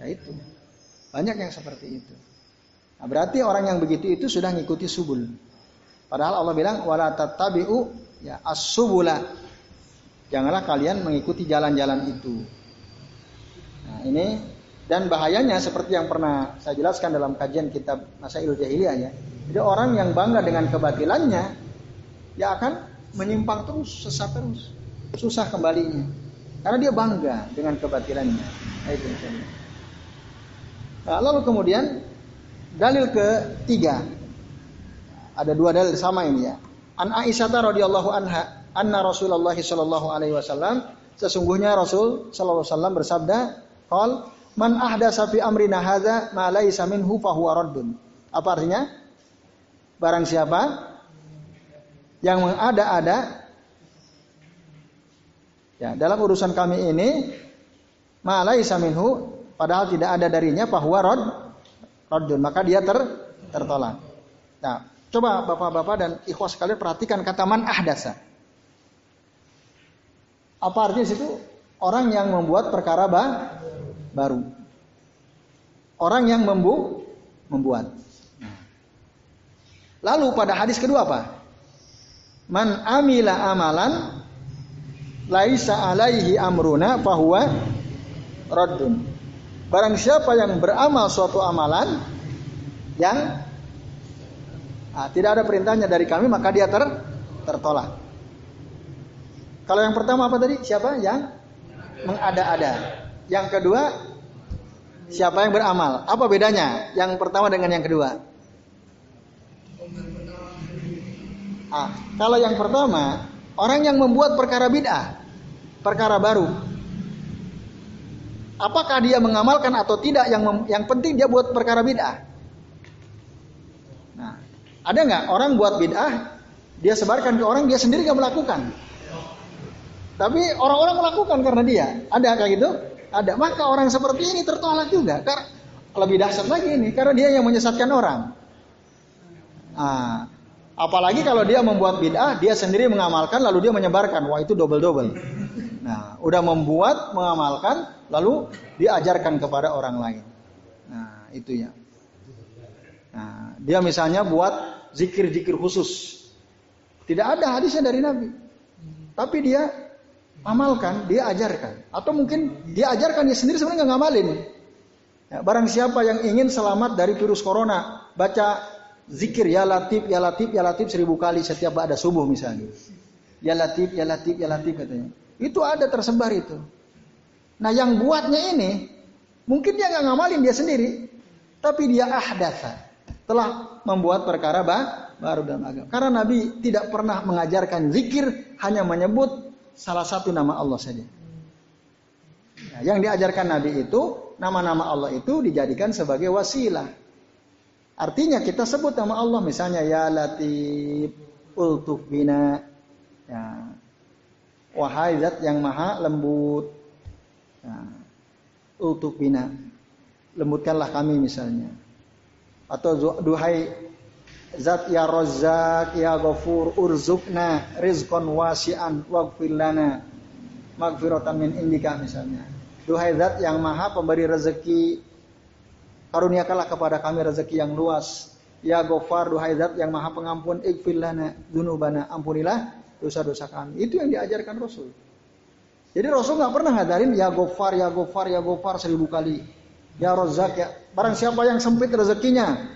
Ya itu. Banyak yang seperti itu. Nah, berarti orang yang begitu itu sudah ngikuti subul. Padahal Allah bilang wala tattabi'u ya as-subula. Janganlah kalian mengikuti jalan-jalan itu. Nah, ini dan bahayanya seperti yang pernah saya jelaskan dalam kajian kitab Masail Jahiliyah ya. Jadi orang yang bangga dengan kebatilannya ya akan menyimpang terus, sesat terus. Susah kembalinya. Karena dia bangga dengan kebatilannya. Nah, itu Nah, lalu kemudian Dalil ketiga. Ada dua dalil sama ini ya. An Aisyah radhiyallahu anha anna Rasulullah sallallahu alaihi wasallam sesungguhnya Rasul sallallahu alaihi wasallam bersabda, "Qal man ahdasa fi amrina hadza ma laisa minhu fa huwa raddun." Apa artinya? Barang siapa yang mengada-ada ya dalam urusan kami ini ma laisa minhu padahal tidak ada darinya fa huwa radd Raddun. Maka dia ter, tertolak. Nah, coba bapak-bapak dan ikhwas sekalian perhatikan kata man ahdasa. Apa artinya situ? Orang yang membuat perkara bah, baru. Orang yang membu, membuat. Lalu pada hadis kedua apa? Man amila amalan laisa alaihi amruna fahuwa raddun. Barang siapa yang beramal suatu amalan yang nah, tidak ada perintahnya dari kami maka dia ter, tertolak. Kalau yang pertama apa tadi? Siapa yang mengada-ada? Yang kedua siapa yang beramal? Apa bedanya yang pertama dengan yang kedua? Ah, kalau yang pertama orang yang membuat perkara bid'ah, perkara baru, Apakah dia mengamalkan atau tidak yang yang penting dia buat perkara bid'ah. Nah, ada nggak orang buat bid'ah dia sebarkan ke orang dia sendiri nggak melakukan. Tapi orang-orang melakukan karena dia. Ada kayak gitu? Ada. Maka orang seperti ini tertolak juga. Karena lebih dahsyat lagi ini karena dia yang menyesatkan orang. Nah, apalagi kalau dia membuat bid'ah, dia sendiri mengamalkan lalu dia menyebarkan. Wah, itu double-double. Nah, udah membuat, mengamalkan, lalu diajarkan kepada orang lain. Nah, itu ya. Nah, dia misalnya buat zikir-zikir khusus. Tidak ada hadisnya dari Nabi. Tapi dia amalkan, dia ajarkan. Atau mungkin dia ajarkan dia sendiri sebenarnya nggak ngamalin. Ya, barang siapa yang ingin selamat dari virus corona, baca zikir ya latif, ya latif, ya latif seribu kali setiap ada subuh misalnya. Ya latif, ya latif, ya latif katanya. Itu ada tersebar itu. Nah yang buatnya ini, mungkin dia nggak ngamalin dia sendiri, tapi dia ahdatha. Telah membuat perkara bah, baru dalam agama. Karena Nabi tidak pernah mengajarkan zikir, hanya menyebut salah satu nama Allah saja. Nah, yang diajarkan Nabi itu, nama-nama Allah itu dijadikan sebagai wasilah. Artinya kita sebut nama Allah misalnya ya Latif, Ultuf bina. Ya. Wahai zat yang maha lembut. Ya. Ultuf bina. Lembutkanlah kami misalnya. Atau duhai zat ya Razzaq ya Ghafur urzukna rizqan wasi'an waghfir lana indika misalnya. Duhai zat yang maha pemberi rezeki Karuniakanlah kepada kami rezeki yang luas. Ya Gofar, duhai zat yang maha pengampun, ikfir lana dunubana, ampunilah dosa-dosa kami. Itu yang diajarkan Rasul. Jadi Rasul nggak pernah ngadarin ya Gofar, ya Gofar, ya Gofar seribu kali. Ya Rozak, ya barang siapa yang sempit rezekinya,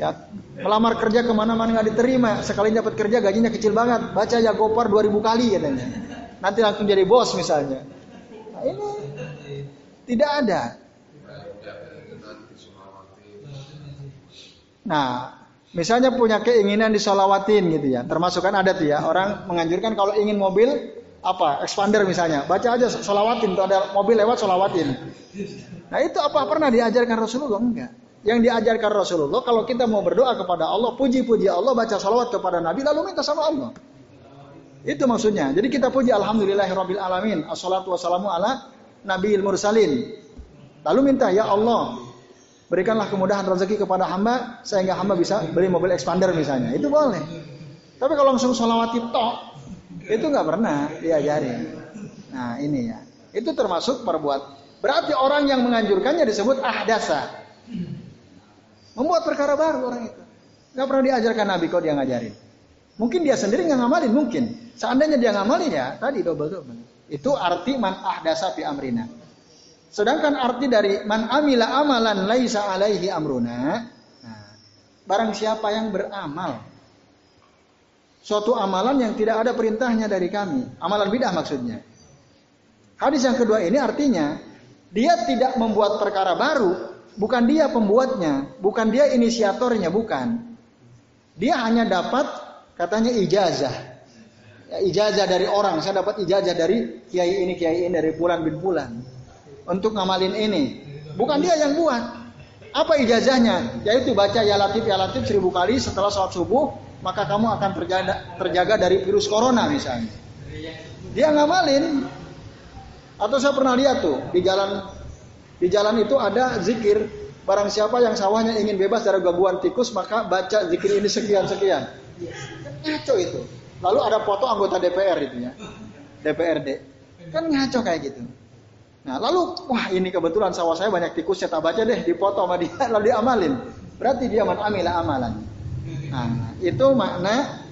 ya melamar kerja ke mana-mana nggak diterima, sekali dapat kerja gajinya kecil banget, baca ya Gofar dua ribu kali katanya. Nanti langsung jadi bos misalnya. Nah, ini tidak ada. Nah, misalnya punya keinginan disolawatin gitu ya. Termasuk kan ada tuh ya, orang menganjurkan kalau ingin mobil apa expander misalnya, baca aja solawatin tuh ada mobil lewat solawatin. Nah itu apa pernah diajarkan Rasulullah enggak? Yang diajarkan Rasulullah kalau kita mau berdoa kepada Allah, puji-puji Allah, baca salawat kepada Nabi, lalu minta sama Allah. Itu maksudnya. Jadi kita puji Alhamdulillahirabbil alamin. Assalatu wassalamu ala nabiyil mursalin. Lalu minta ya Allah, berikanlah kemudahan rezeki kepada hamba sehingga hamba bisa beli mobil expander misalnya. Itu boleh. Tapi kalau langsung sholawati tok, itu nggak pernah diajari. Nah ini ya. Itu termasuk perbuat. Berarti orang yang menganjurkannya disebut ahdasa. Membuat perkara baru orang itu. Nggak pernah diajarkan Nabi kok dia ngajarin. Mungkin dia sendiri nggak ngamalin, mungkin. Seandainya dia ngamalin ya, tadi double-double. Itu arti man ahdasa fi amrina. Sedangkan arti dari man amila amalan laisa alaihi amruna. Nah, barang siapa yang beramal suatu amalan yang tidak ada perintahnya dari kami, amalan bidah maksudnya. Hadis yang kedua ini artinya dia tidak membuat perkara baru, bukan dia pembuatnya, bukan dia inisiatornya, bukan. Dia hanya dapat katanya ijazah. Ya, ijazah dari orang, saya dapat ijazah dari kiai ini, kiai ini, dari bulan bin bulan untuk ngamalin ini. Bukan dia yang buat. Apa ijazahnya? Yaitu baca ya latif ya latif seribu kali setelah sholat subuh, maka kamu akan terjaga, terjaga dari virus corona misalnya. Dia ngamalin. Atau saya pernah lihat tuh di jalan di jalan itu ada zikir barang siapa yang sawahnya ingin bebas dari gangguan tikus maka baca zikir ini sekian sekian. Ngaco itu. Lalu ada foto anggota DPR itu ya. DPRD. Kan ngaco kayak gitu. Nah, lalu wah ini kebetulan sawah saya banyak tikus, saya tak baca deh, dipoto sama dia, lalu diamalin. Berarti dia man amila amalan. Nah, itu makna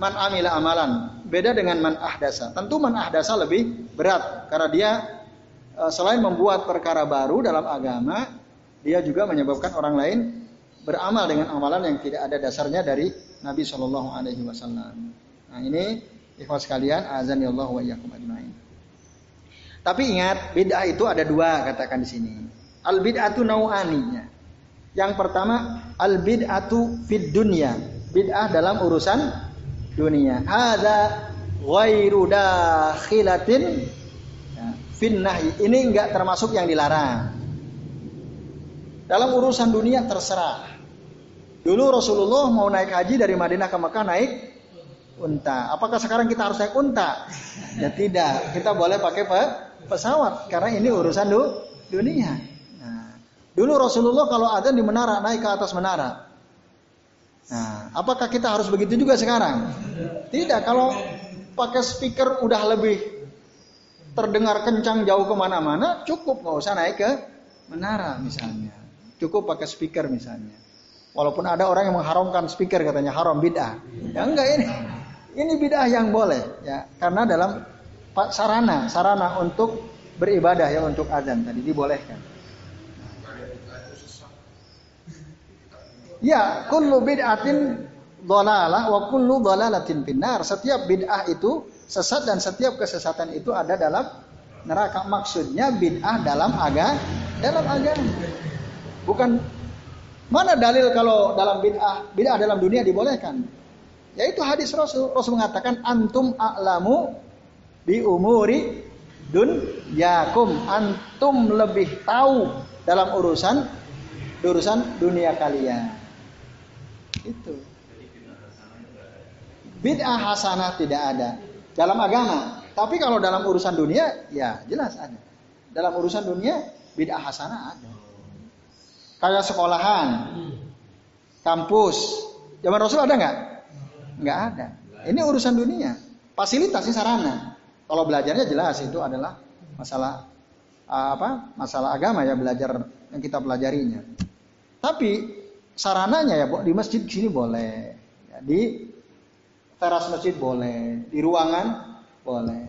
man amila amalan. Beda dengan man ahdasa. Tentu man ahdasa lebih berat karena dia eh, selain membuat perkara baru dalam agama, dia juga menyebabkan orang lain beramal dengan amalan yang tidak ada dasarnya dari Nabi Shallallahu Alaihi Wasallam. Nah ini ikhwas sekalian, azan ya Allah wa iyyakum ajmain. Tapi ingat, bid'ah itu ada dua katakan di sini. Al bid'atu nau'aninya. Yang pertama, al bid'atu fid dunya. Bid'ah dalam urusan dunia. Ada ghairu dakhilatin ya, finnahi. Ini enggak termasuk yang dilarang. Dalam urusan dunia terserah. Dulu Rasulullah mau naik haji dari Madinah ke Mekah naik unta. Apakah sekarang kita harus naik unta? Ya tidak. Kita boleh pakai pesawat karena ini urusan du, dunia. Nah, dulu Rasulullah kalau ada di menara naik ke atas menara. Nah, apakah kita harus begitu juga sekarang? Tidak. Kalau pakai speaker udah lebih terdengar kencang jauh ke mana-mana, cukup nggak usah naik ke menara misalnya. Cukup pakai speaker misalnya. Walaupun ada orang yang mengharamkan speaker katanya haram bid'ah. Ya enggak ini. Ini bid'ah yang boleh ya karena dalam sarana, sarana untuk beribadah ya untuk azan tadi dibolehkan. Ya, kullu bid'atin dhalalah wa kullu dhalalatin finnar. Setiap bid'ah itu sesat dan setiap kesesatan itu ada dalam neraka. Maksudnya bid'ah dalam agama, dalam agama. Bukan mana dalil kalau dalam bid'ah, bid'ah dalam dunia dibolehkan? Yaitu hadis Rasul. Rasul mengatakan antum a'lamu bi umuri yakum antum lebih tahu dalam urusan urusan dunia kalian. Itu. Bid'ah hasanah tidak ada dalam agama. Tapi kalau dalam urusan dunia, ya jelas ada. Dalam urusan dunia, bid'ah hasanah ada. Kayak sekolahan, kampus. Zaman Rasul ada nggak? Nggak ada. Ini urusan dunia. Fasilitasnya sarana. Kalau belajarnya jelas itu adalah masalah apa? Masalah agama ya belajar yang kita pelajarinya. Tapi sarananya ya di masjid sini boleh, ya, di teras masjid boleh, di ruangan boleh.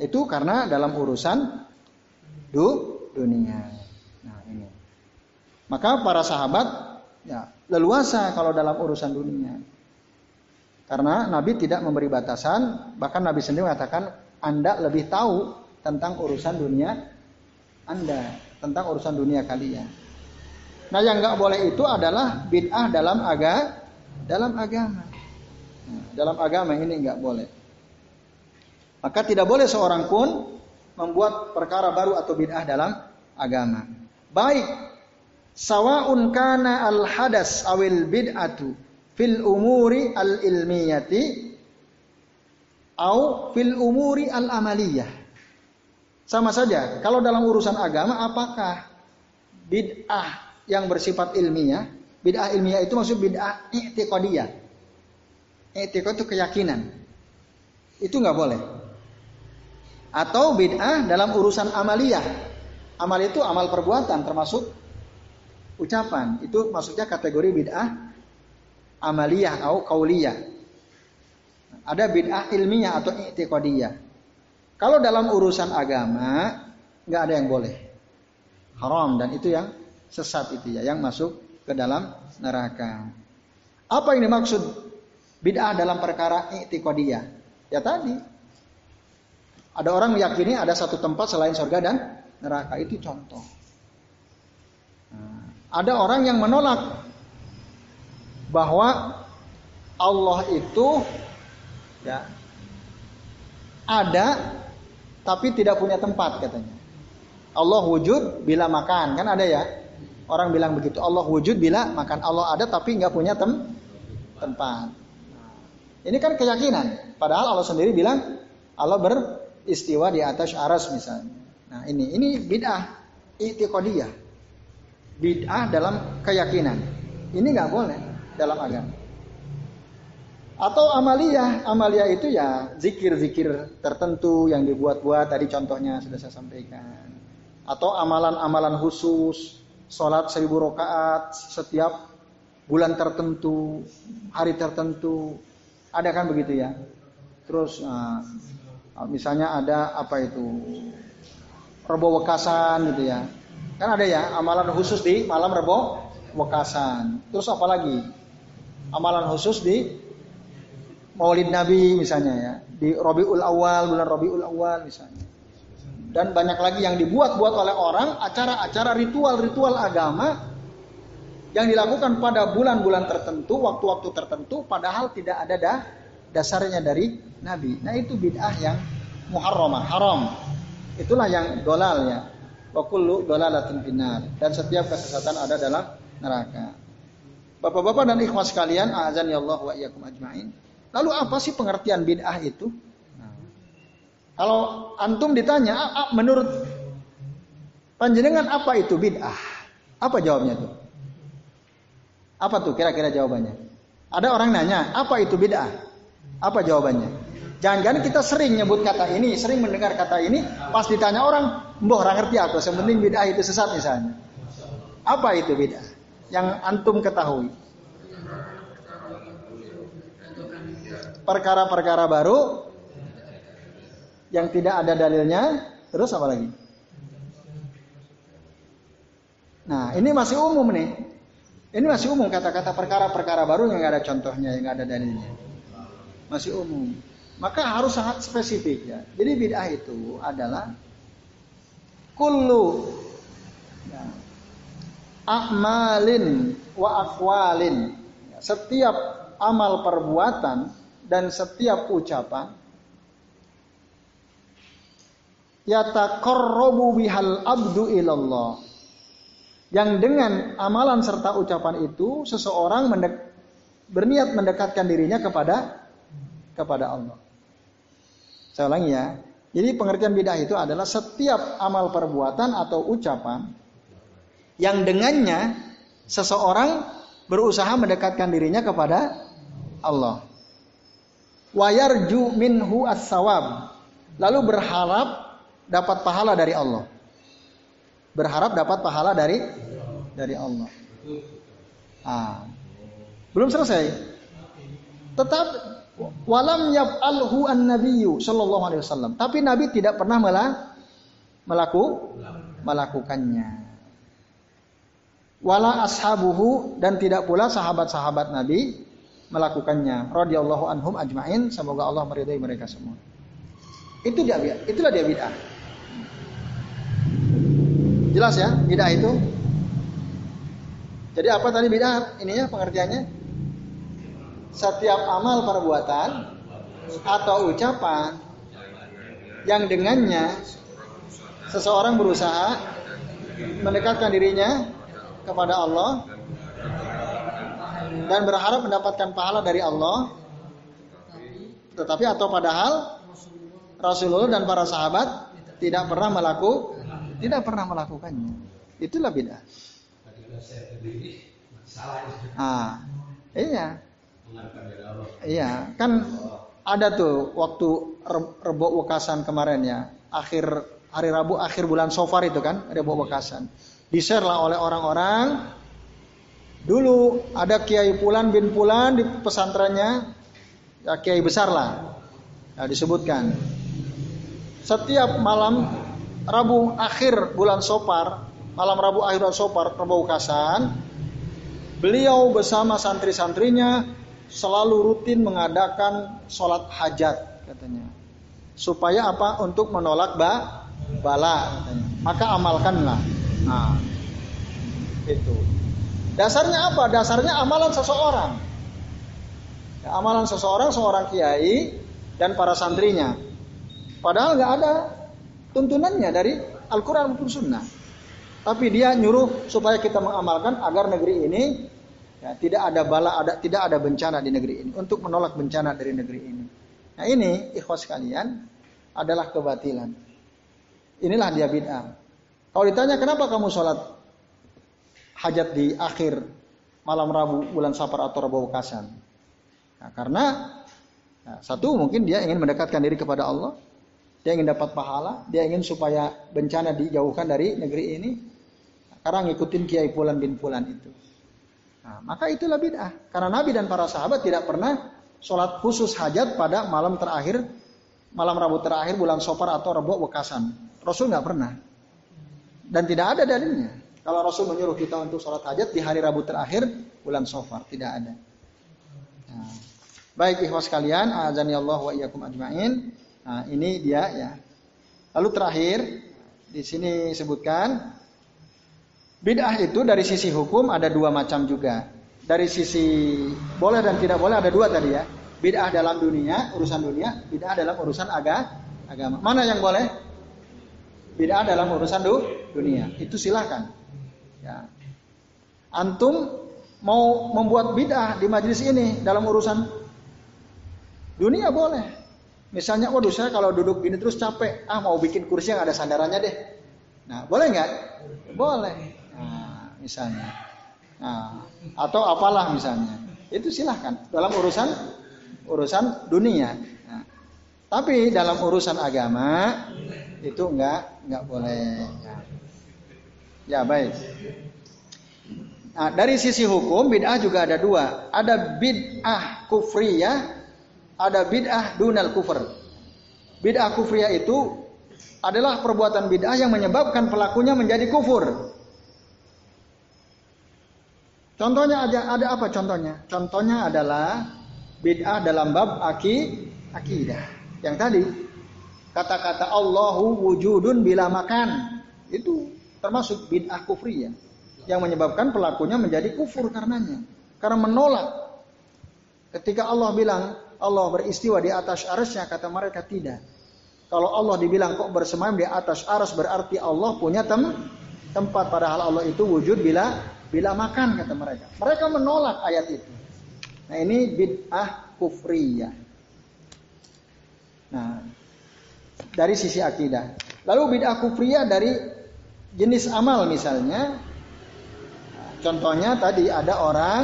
Itu karena dalam urusan du dunia. Nah ini. Maka para sahabat ya leluasa kalau dalam urusan dunia. Karena Nabi tidak memberi batasan, bahkan Nabi sendiri mengatakan Anda lebih tahu tentang urusan dunia Anda, tentang urusan dunia kalian. Nah, yang nggak boleh itu adalah bid'ah dalam aga, dalam agama. Nah, dalam agama ini nggak boleh. Maka tidak boleh seorang pun membuat perkara baru atau bid'ah dalam agama. Baik sawaun kana al hadas awil bid'atu fil umuri al ilmiyati au fil umuri al amaliyah. Sama saja, kalau dalam urusan agama apakah bid'ah yang bersifat ilmiah, bid'ah ilmiah itu maksud bid'ah i'tiqadiyah. I'tiqad itu keyakinan. Itu nggak boleh. Atau bid'ah dalam urusan amaliyah. Amal itu amal perbuatan termasuk ucapan. Itu maksudnya kategori bid'ah amaliyah atau kauliyah. Ada bid'ah ilmiah atau i'tiqadiyah. Kalau dalam urusan agama nggak ada yang boleh. Haram dan itu yang sesat itu ya yang masuk ke dalam neraka. Apa yang dimaksud bid'ah dalam perkara i'tiqadiyah? Ya tadi ada orang meyakini ada satu tempat selain surga dan neraka itu contoh. Nah, ada orang yang menolak bahwa Allah itu ya ada tapi tidak punya tempat katanya. Allah wujud bila makan kan ada ya orang bilang begitu Allah wujud bila makan Allah ada tapi nggak punya tem tempat. Nah, ini kan keyakinan. Padahal Allah sendiri bilang Allah beristiwa di atas aras misalnya. Nah ini ini bid'ah itiqadiyah. Bid'ah dalam keyakinan. Ini nggak boleh dalam agama. Atau amalia, amalia itu ya zikir-zikir tertentu yang dibuat-buat tadi contohnya sudah saya sampaikan. Atau amalan-amalan khusus, sholat seribu rakaat setiap bulan tertentu, hari tertentu, ada kan begitu ya. Terus nah, misalnya ada apa itu rebo wekasan gitu ya. Kan ada ya amalan khusus di malam rebo wekasan. Terus apa lagi? amalan khusus di Maulid Nabi misalnya ya, di Robiul Awal, bulan Robiul Awal misalnya. Dan banyak lagi yang dibuat-buat oleh orang acara-acara ritual-ritual agama yang dilakukan pada bulan-bulan tertentu, waktu-waktu tertentu padahal tidak ada dah dasarnya dari Nabi. Nah, itu bid'ah yang muharramah, haram. Itulah yang dolal ya. Wa kullu dolalatin binar. Dan setiap kesesatan ada dalam neraka. Bapak-bapak dan ikhwan sekalian, azan ya Allah wa iyyakum ajmain. Lalu apa sih pengertian bid'ah itu? Kalau antum ditanya, menurut panjenengan apa itu bid'ah? Apa jawabnya tuh? Apa tuh kira-kira jawabannya? Ada orang nanya, apa itu bid'ah? Apa jawabannya? Jangan-jangan kita sering nyebut kata ini, sering mendengar kata ini, pas ditanya orang, mbah orang ngerti aku, sementing bid'ah itu sesat misalnya. Apa itu bid'ah? yang antum ketahui? Perkara-perkara baru yang tidak ada dalilnya, terus apa lagi? Nah, ini masih umum nih. Ini masih umum kata-kata perkara-perkara baru yang nggak ada contohnya, yang nggak ada dalilnya. Masih umum. Maka harus sangat spesifik ya. Jadi bid'ah itu adalah kullu ya, a'malin wa akwalin. Setiap amal perbuatan dan setiap ucapan yataqarrabu bihal abdu ilallah. Yang dengan amalan serta ucapan itu seseorang mendek, berniat mendekatkan dirinya kepada kepada Allah. Saya ulangi ya. Jadi pengertian bid'ah itu adalah setiap amal perbuatan atau ucapan yang dengannya seseorang berusaha mendekatkan dirinya kepada Allah. Wayarju minhu as-sawab. Lalu berharap dapat pahala dari Allah. Berharap dapat pahala dari dari Allah. Ah. Belum selesai. Tetap walam yaf'alhu an-nabiyyu sallallahu alaihi wasallam. Tapi Nabi tidak pernah malah melaku melakukannya. Wala ashabuhu dan tidak pula sahabat-sahabat Nabi melakukannya. Radhiyallahu anhum ajmain, semoga Allah meridai mereka semua. Itu dia itulah dia bid'ah. Jelas ya, bid'ah itu. Jadi apa tadi bid'ah ininya pengertiannya? Setiap amal perbuatan atau ucapan yang dengannya seseorang berusaha mendekatkan dirinya kepada Allah dan berharap mendapatkan pahala dari Allah. Tetapi atau padahal Rasulullah dan para sahabat tidak pernah melakukan tidak pernah melakukannya. Itulah bid'ah. Ah iya. Iya kan ada tuh waktu rebok wekasan kemarin ya. Akhir hari Rabu akhir bulan Sofar itu kan rebok wekasan. Di share lah oleh orang-orang Dulu ada Kiai Pulan bin Pulan di pesantrennya, ya Kiai besar lah, ya, disebutkan. Setiap malam Rabu akhir bulan Sopar, malam Rabu akhir bulan Sopar, Rabu Kasan, beliau bersama santri-santrinya selalu rutin mengadakan sholat hajat katanya. Supaya apa? Untuk menolak ba, bala katanya. Maka amalkanlah. Nah, itu. Dasarnya apa? Dasarnya amalan seseorang. Ya, amalan seseorang, seorang kiai dan para santrinya. Padahal nggak ada tuntunannya dari Al-Quran maupun Sunnah. Tapi dia nyuruh supaya kita mengamalkan agar negeri ini ya, tidak ada bala, ada tidak ada bencana di negeri ini. Untuk menolak bencana dari negeri ini. Nah ini ikhwas kalian adalah kebatilan. Inilah dia bid'ah. Kalau ditanya kenapa kamu sholat hajat di akhir malam Rabu bulan Safar atau Rabu Wakasan. Nah, karena nah, satu mungkin dia ingin mendekatkan diri kepada Allah, dia ingin dapat pahala, dia ingin supaya bencana dijauhkan dari negeri ini. Karena ngikutin Kiai Pulan bin Pulan itu. Nah, maka itulah bid'ah. Karena Nabi dan para sahabat tidak pernah sholat khusus hajat pada malam terakhir, malam Rabu terakhir bulan Safar atau Rabu Wakasan. Rasul nggak pernah. Dan tidak ada dalilnya. Kalau Rasul menyuruh kita untuk sholat hajat di hari Rabu terakhir bulan Sofar, tidak ada. Nah, baik ikhwas kalian, azani Allah wa iyyakum ajmain. Nah, ini dia ya. Lalu terakhir di sini sebutkan bid'ah itu dari sisi hukum ada dua macam juga. Dari sisi boleh dan tidak boleh ada dua tadi ya. Bid'ah dalam dunia, urusan dunia, bid'ah dalam urusan aga, agama. Mana yang boleh? Bid'ah dalam urusan dunia. Itu silahkan. Ya. Antum mau membuat bid'ah di majelis ini dalam urusan dunia boleh. Misalnya, waduh saya kalau duduk gini terus capek, ah mau bikin kursi yang ada sandarannya deh. Nah, boleh nggak? Boleh. Nah, misalnya. Nah, atau apalah misalnya. Itu silahkan dalam urusan urusan dunia. Nah, tapi dalam urusan agama itu enggak enggak boleh. Ya. Ya baik. Nah, dari sisi hukum bid'ah juga ada dua. Ada bid'ah kufriyah, ada bid'ah dunal kufur. Bid'ah kufriyah itu adalah perbuatan bid'ah yang menyebabkan pelakunya menjadi kufur. Contohnya ada ada apa contohnya? Contohnya adalah bid'ah dalam bab aki akidah. Yang tadi kata-kata Allahu wujudun bila makan itu termasuk bid'ah kufriyah yang menyebabkan pelakunya menjadi kufur karenanya. Karena menolak. Ketika Allah bilang Allah beristiwa di atas arasnya kata mereka tidak. Kalau Allah dibilang kok bersemayam di atas aras berarti Allah punya tem tempat. Padahal Allah itu wujud bila bila makan kata mereka. Mereka menolak ayat itu. Nah ini bid'ah kufriyah. Nah dari sisi akidah. Lalu bid'ah kufriyah dari jenis amal misalnya. Contohnya tadi ada orang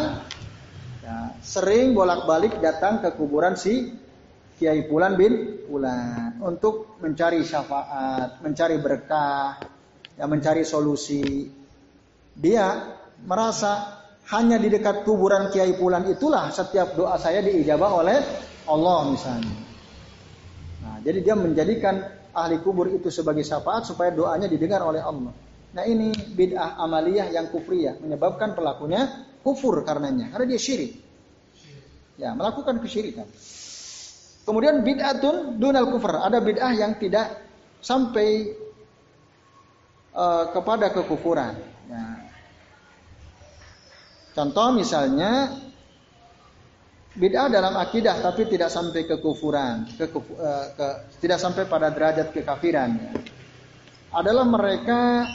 ya, sering bolak-balik datang ke kuburan si Kiai Pulan bin Pulan untuk mencari syafaat, mencari berkah, ya mencari solusi. Dia merasa hanya di dekat kuburan Kiai Pulan itulah setiap doa saya diijabah oleh Allah misalnya. Nah, jadi dia menjadikan ahli kubur itu sebagai syafaat supaya doanya didengar oleh Allah. Nah ini bid'ah amaliyah yang kufriyah menyebabkan pelakunya kufur karenanya karena dia syirik. Ya melakukan kesyirikan. Kemudian bid'atun dunal kufur. Ada bid'ah yang tidak sampai uh, kepada kekufuran. Ya, Contoh misalnya bid'ah dalam akidah tapi tidak sampai kekufuran, ke, ke, eh, ke, tidak sampai pada derajat kekafiran. Adalah mereka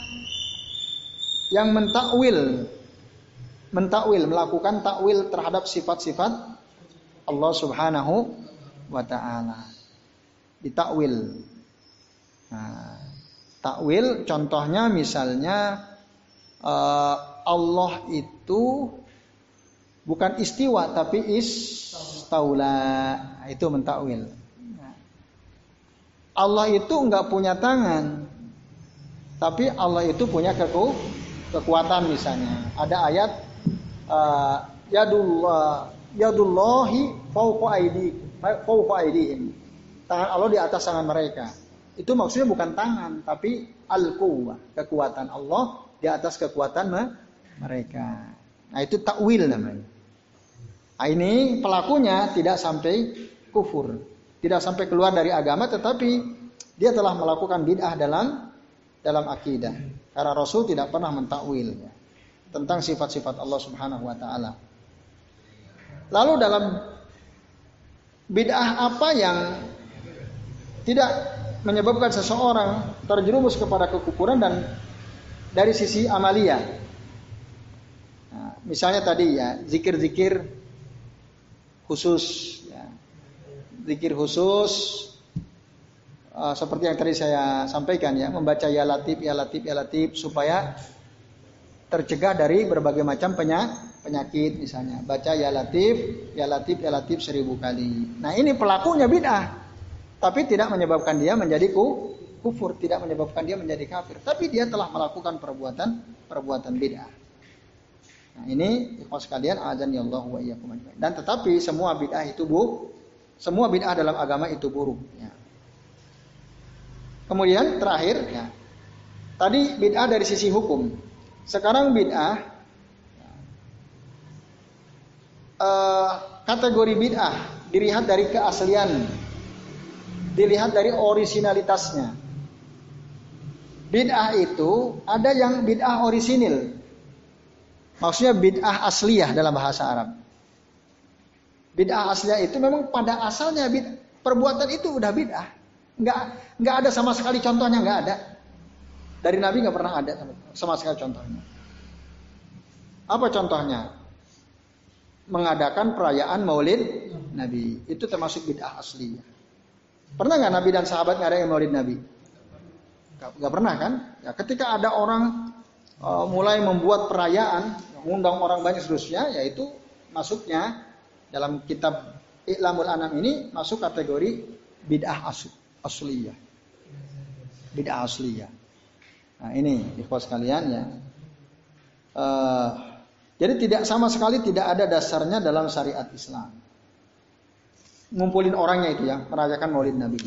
yang mentakwil, mentakwil, melakukan takwil terhadap sifat-sifat Allah Subhanahu wa taala. Ditakwil. Nah, takwil contohnya misalnya uh, Allah itu bukan istiwa tapi istaula itu mentakwil. Allah itu enggak punya tangan, tapi Allah itu punya keku, kekuatan misalnya. Ada ayat uh, yadullah yadullahi fauqa aidi fauqa aidihim. Tangan Allah di atas tangan mereka. Itu maksudnya bukan tangan, tapi al-quwwah, kekuatan Allah di atas kekuatan mereka. Nah itu takwil namanya. Nah, ini pelakunya tidak sampai kufur, tidak sampai keluar dari agama, tetapi dia telah melakukan bid'ah dalam dalam akidah. Karena Rasul tidak pernah mentakwil ya, tentang sifat-sifat Allah Subhanahu Wa Taala. Lalu dalam bid'ah apa yang tidak menyebabkan seseorang terjerumus kepada kekufuran dan dari sisi amalia. Misalnya tadi ya zikir-zikir khusus, ya. zikir khusus uh, seperti yang tadi saya sampaikan ya, membaca ya latif, ya latif, ya latif supaya tercegah dari berbagai macam penyakit misalnya. Baca ya latif, ya latif, ya latif seribu kali. Nah ini pelakunya bid'ah, tapi tidak menyebabkan dia menjadi ku, kufur, tidak menyebabkan dia menjadi kafir, tapi dia telah melakukan perbuatan perbuatan bid'ah. Nah, ini ikhwas sekalian azan ya Allah wa iyyakum Dan tetapi semua bid'ah itu bu, semua bid'ah dalam agama itu buruk ya. Kemudian terakhir ya. Tadi bid'ah dari sisi hukum. Sekarang bid'ah uh, kategori bid'ah dilihat dari keaslian dilihat dari originalitasnya. Bid'ah itu ada yang bid'ah orisinil. Maksudnya bid'ah asliyah dalam bahasa Arab. Bid'ah asliyah itu memang pada asalnya bid, perbuatan itu udah bid'ah. Nggak, nggak ada sama sekali contohnya nggak ada. Dari Nabi nggak pernah ada sama sekali contohnya. Apa contohnya? Mengadakan perayaan Maulid Nabi itu termasuk bid'ah asliyah. Pernah nggak Nabi dan sahabat ngadain Maulid Nabi? Gak, pernah kan? Ya, ketika ada orang uh, mulai membuat perayaan, mengundang orang banyak seterusnya, yaitu masuknya dalam kitab I'lamul Anam ini masuk kategori bid'ah as asliyah. Bid'ah asliyah. Nah ini ikhwas kalian ya. Uh, jadi tidak sama sekali tidak ada dasarnya dalam syariat Islam. Ngumpulin orangnya itu ya, merayakan Maulid Nabi.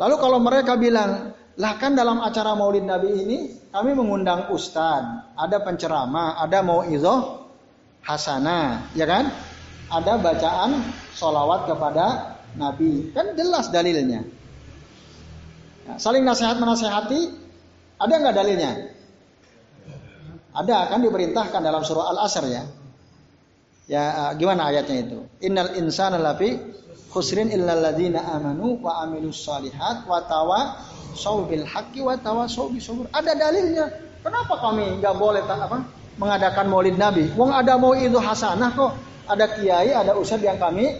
Lalu kalau mereka bilang lah kan dalam acara Maulid Nabi ini kami mengundang ustadz, ada penceramah, ada mau'izoh hasanah, ya kan? Ada bacaan solawat kepada Nabi, kan jelas dalilnya. Ya, saling nasihat menasehati, ada nggak dalilnya? Ada kan diperintahkan dalam surah Al-Asr ya. Ya uh, gimana ayatnya itu? Innal insana lafi khusrin illal ladzina amanu wa amilus solihat wa tawa saubil haqqi wa tawasau bisabur. Ada dalilnya. Kenapa kami nggak boleh apa mengadakan Maulid Nabi? Wong ada mau itu hasanah kok. Ada kiai, ada ustadz yang kami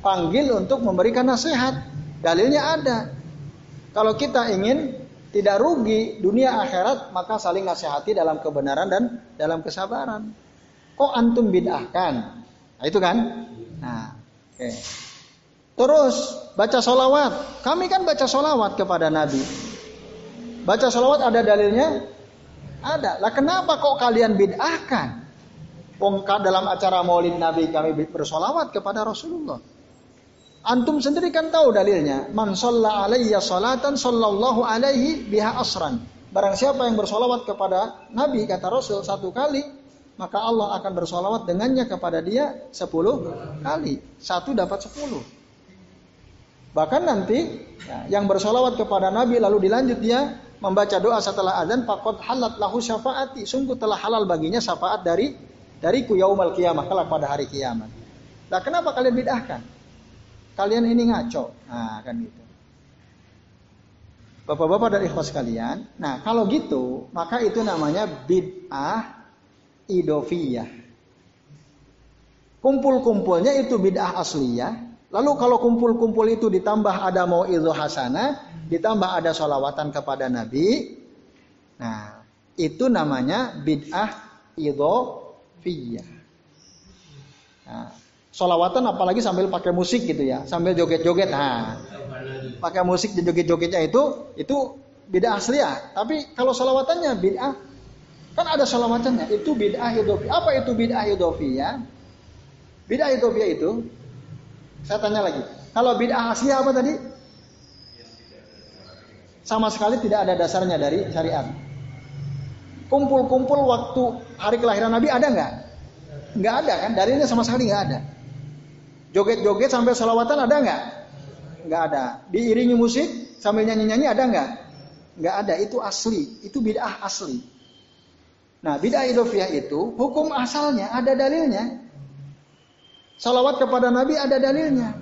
panggil untuk memberikan nasihat. Dalilnya ada. Kalau kita ingin tidak rugi dunia akhirat, maka saling nasihati dalam kebenaran dan dalam kesabaran. Kok antum bid'ahkan? Nah, itu kan? Nah, oke. Okay. Terus baca solawat. Kami kan baca solawat kepada Nabi. Baca solawat ada dalilnya? Ada. Lah kenapa kok kalian bid'ahkan? Wong dalam acara maulid Nabi kami bersolawat kepada Rasulullah. Antum sendiri kan tahu dalilnya. Man sholla alaiya salatan sallallahu alaihi biha asran. Barang siapa yang bersolawat kepada Nabi, kata Rasul, satu kali, maka Allah akan bersolawat dengannya kepada dia sepuluh kali. Satu dapat sepuluh. Bahkan nanti ya, yang bersolawat kepada Nabi lalu dilanjut dia membaca doa setelah azan, fakot halat lahu syafaati. Sungguh telah halal baginya syafaat dari dariku yaumal kiamah kelak pada hari kiamat. Nah kenapa kalian bid'ahkan? kalian ini ngaco. Nah, kan gitu. Bapak-bapak dan ikhwas kalian, nah kalau gitu, maka itu namanya bid'ah idofiyah. Kumpul-kumpulnya itu bid'ah asliyah. Lalu kalau kumpul-kumpul itu ditambah ada mau itu hasanah, ditambah ada sholawatan kepada Nabi, nah itu namanya bid'ah idofiyah. Nah, solawatan apalagi sambil pakai musik gitu ya, sambil joget-joget. Nah, pakai musik dan joget-jogetnya itu itu bid'ah asli ya. Tapi kalau solawatannya bid'ah kan ada solawatannya. Itu bid'ah idofi. Apa itu bid'ah idofi ya? Bid'ah idofi itu saya tanya lagi. Kalau bid'ah asli apa tadi? Sama sekali tidak ada dasarnya dari syariat. Kumpul-kumpul waktu hari kelahiran Nabi ada nggak? Nggak ada kan? Dalilnya sama sekali nggak ada. Joget-joget sampai salawatan ada nggak? Nggak ada. Diiringi musik sambil nyanyi-nyanyi ada nggak? Nggak ada. Itu asli. Itu bid'ah asli. Nah bid'ah idofiyah itu hukum asalnya ada dalilnya. Salawat kepada Nabi ada dalilnya.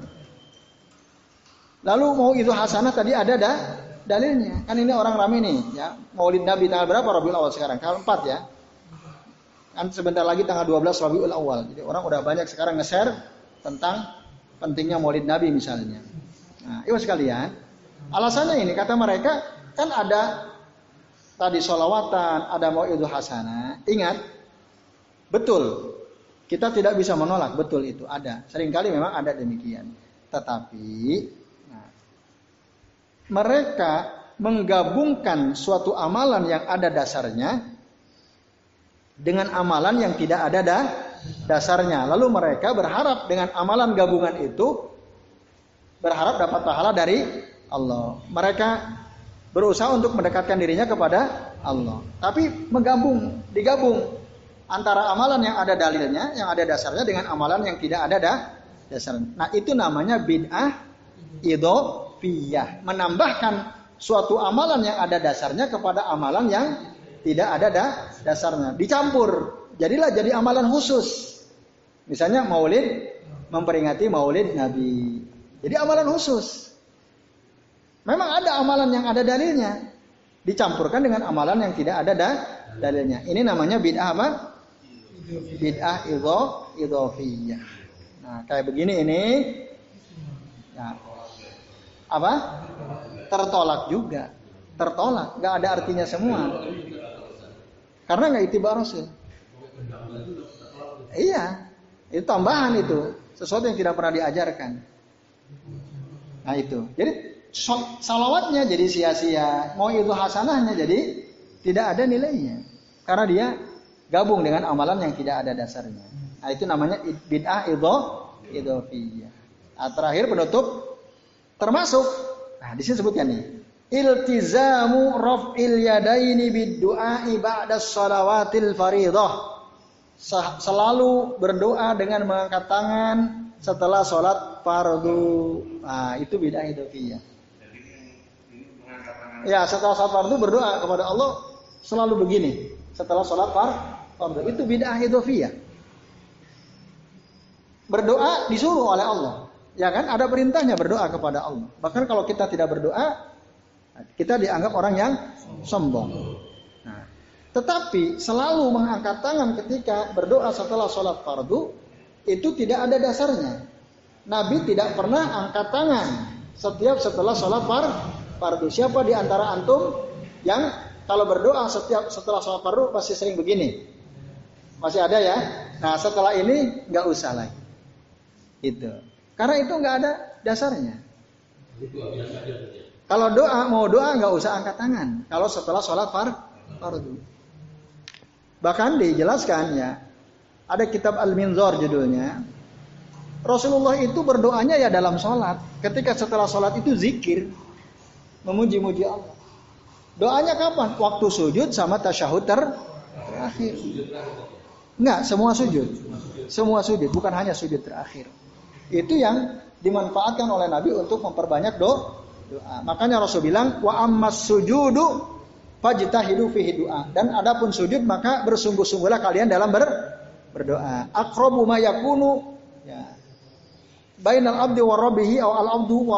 Lalu mau itu hasanah tadi ada dah dalilnya. Kan ini orang rame nih ya. Maulid Nabi tanggal berapa Rabiul Awal sekarang? Tanggal 4 ya. Kan sebentar lagi tanggal 12 Rabiul Awal. Jadi orang udah banyak sekarang nge-share tentang pentingnya maulid Nabi misalnya. Nah, ibu sekalian, alasannya ini kata mereka kan ada tadi solawatan, ada mau itu hasanah. Ingat, betul kita tidak bisa menolak betul itu ada. Seringkali memang ada demikian. Tetapi nah, mereka menggabungkan suatu amalan yang ada dasarnya dengan amalan yang tidak ada dah dasarnya. Lalu mereka berharap dengan amalan gabungan itu berharap dapat pahala dari Allah. Mereka berusaha untuk mendekatkan dirinya kepada Allah. Tapi menggabung, digabung antara amalan yang ada dalilnya, yang ada dasarnya dengan amalan yang tidak ada dah dasarnya. Nah, itu namanya bid'ah idofiyah. Menambahkan suatu amalan yang ada dasarnya kepada amalan yang tidak ada dah dasarnya. Dicampur jadilah jadi amalan khusus. Misalnya maulid, memperingati maulid Nabi. Jadi amalan khusus. Memang ada amalan yang ada dalilnya. Dicampurkan dengan amalan yang tidak ada da dalilnya. Ini namanya bid'ah apa? Bid'ah idho, idhofiyah. Nah, kayak begini ini. Nah, apa? Tertolak juga. Tertolak. Gak ada artinya semua. Karena nggak itibar Rasul. Iya, itu tambahan itu, sesuatu yang tidak pernah diajarkan. Nah itu, jadi salawatnya jadi sia-sia, mau itu hasanahnya jadi tidak ada nilainya, karena dia gabung dengan amalan yang tidak ada dasarnya. Nah itu namanya bid'ah itu idofiyah. Nah, terakhir penutup termasuk, nah di sini sebutkan nih, iltizamu raf'il yadaini bid du'a ba'da salawatil faridah selalu berdoa dengan mengangkat tangan setelah sholat fardu. Nah, itu bid'ah idofiyah. Ya, setelah sholat fardu berdoa kepada Allah selalu begini. Setelah sholat fardu. Itu bid'ah idofiyah. Berdoa disuruh oleh Allah. Ya kan? Ada perintahnya berdoa kepada Allah. Bahkan kalau kita tidak berdoa, kita dianggap orang yang sombong. Tetapi selalu mengangkat tangan ketika berdoa setelah sholat fardu itu tidak ada dasarnya. Nabi tidak pernah angkat tangan setiap setelah sholat far fardu. Siapa di antara antum yang kalau berdoa setiap setelah sholat fardu pasti sering begini? Masih ada ya? Nah setelah ini nggak usah lagi. Itu. Karena itu nggak ada dasarnya. Kalau doa mau doa nggak usah angkat tangan. Kalau setelah sholat far fardu. Bahkan dijelaskan ya, ada kitab Al-Minzor judulnya. Rasulullah itu berdoanya ya dalam sholat. Ketika setelah sholat itu zikir. Memuji-muji Allah. Doanya kapan? Waktu sujud sama tasyahud terakhir. Enggak, semua sujud. Semua sujud, bukan hanya sujud terakhir. Itu yang dimanfaatkan oleh Nabi untuk memperbanyak do, doa. Makanya Rasul bilang, wa ammas sujudu fajtahidu fihi doa. Dan adapun sujud maka bersungguh-sungguhlah kalian dalam ber, berdoa. Aqrabu ma yakunu ya. Bainal abdi wa rabbihi aw al abdu wa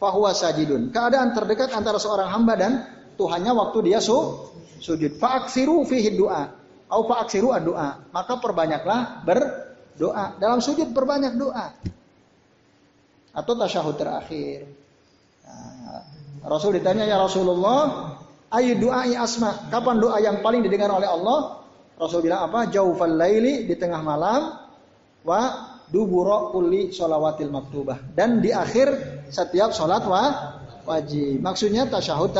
fahuwa sajidun. Keadaan terdekat antara seorang hamba dan Tuhannya waktu dia su, sujud. Fa'aksiru fihi doa. Au fa'aksiru doa. Maka perbanyaklah berdoa. Dalam sujud perbanyak doa. Atau tasyahud terakhir. Nah, Rasul ditanya ya Rasulullah, ayu doa asma. Kapan doa yang paling didengar oleh Allah? Rasul bilang apa? Jaufal laili di tengah malam wa duburo kulli sholawatil maktubah dan di akhir setiap sholat wa wajib. Maksudnya tasyahud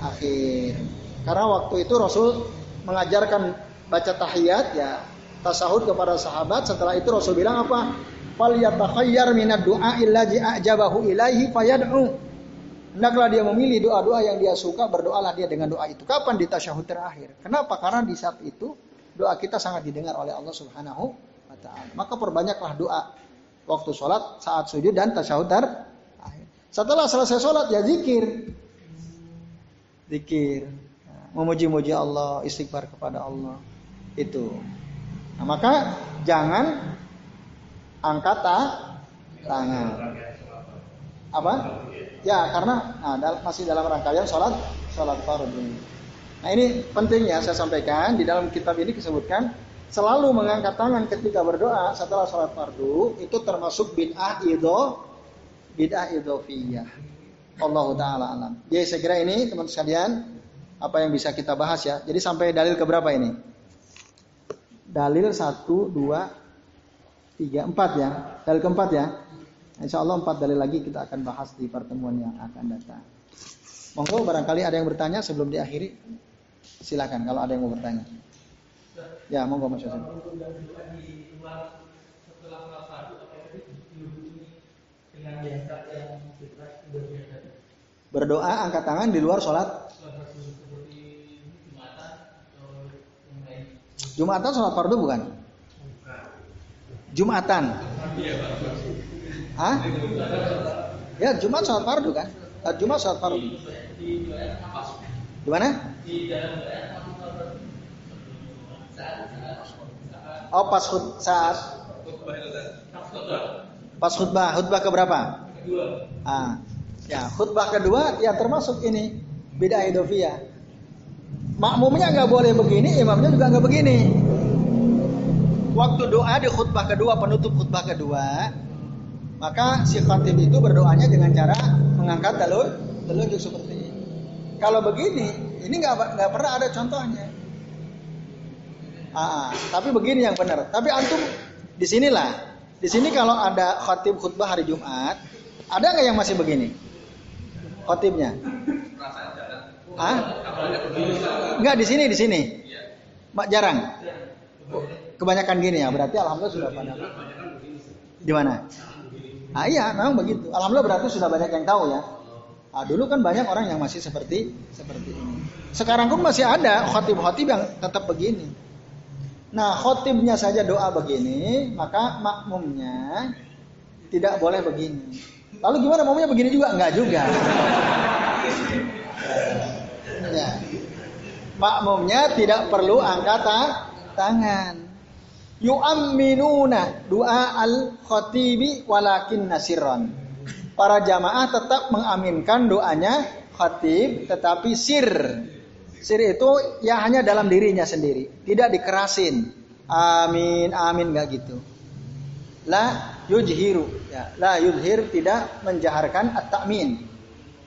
akhir. Karena waktu itu Rasul mengajarkan baca tahiyat ya tasahud kepada sahabat. Setelah itu Rasul bilang apa? Fal yatakhayyar minad du'a illazi a'jabahu ilaihi fayad'u. Hendaklah dia memilih doa-doa yang dia suka, berdoalah dia dengan doa itu. Kapan di tasyahud terakhir? Kenapa? Karena di saat itu doa kita sangat didengar oleh Allah Subhanahu wa taala. Maka perbanyaklah doa waktu sholat, saat sujud dan tasyahud terakhir. Setelah selesai sholat ya zikir. Zikir. Memuji-muji Allah, istighfar kepada Allah. Itu. Nah, maka jangan angkat tangan. Apa? Ya, karena nah, masih dalam rangkaian sholat sholat fardu. Nah ini pentingnya saya sampaikan di dalam kitab ini disebutkan selalu mengangkat tangan ketika berdoa setelah sholat fardu itu termasuk bid'ah idho bid'ah idhofiyah. Allah taala alam. Jadi saya kira ini teman-teman sekalian apa yang bisa kita bahas ya. Jadi sampai dalil keberapa ini? Dalil satu, dua, tiga, empat ya. Dalil keempat ya. Insya Allah empat dalil lagi kita akan bahas di pertemuan yang akan datang. Monggo barangkali ada yang bertanya sebelum diakhiri. Silakan kalau ada yang mau bertanya. Ya, monggo Mas Yosef. Berdoa angkat tangan di luar sholat. Jumatan sholat fardu bukan? Jumatan. Hah? Ya, Jumat sholat fardu kan? Ah, Jumat sholat fardu. Di mana? Oh pas khut saat pas khutbah khutbah keberapa? Ah, ya khutbah kedua ya termasuk ini beda idofia. Makmumnya nggak boleh begini, imamnya juga nggak begini. Waktu doa di khutbah kedua penutup khutbah kedua, maka si khatib itu berdoanya dengan cara mengangkat telur telunjuk seperti ini. Kalau begini, ini nggak nggak pernah ada contohnya. Ah, tapi begini yang benar. Tapi antum di sinilah. Di sini kalau ada khatib khutbah hari Jumat, ada nggak yang masih begini? Khatibnya? Ah? Enggak di sini di sini. Mak jarang. Kebanyakan gini ya. Berarti alhamdulillah sudah pada. Di mana? Ah iya, memang begitu. Alhamdulillah berarti sudah banyak yang tahu ya. Ah, dulu kan banyak orang yang masih seperti seperti ini. Sekarang pun masih ada khotib-khotib yang tetap begini. Nah, khotibnya saja doa begini, maka makmumnya tidak boleh begini. Lalu gimana makmumnya begini juga? Enggak juga. Ya. Makmumnya tidak perlu angkat tangan yu'amminuna doa al-khatibi walakin nasiron. Para jamaah tetap mengaminkan doanya khatib tetapi sir. Sir itu ya hanya dalam dirinya sendiri, tidak dikerasin. amin amin nggak gitu. La yujhiru ya, la yuzhir tidak menjaharkan at-ta'min.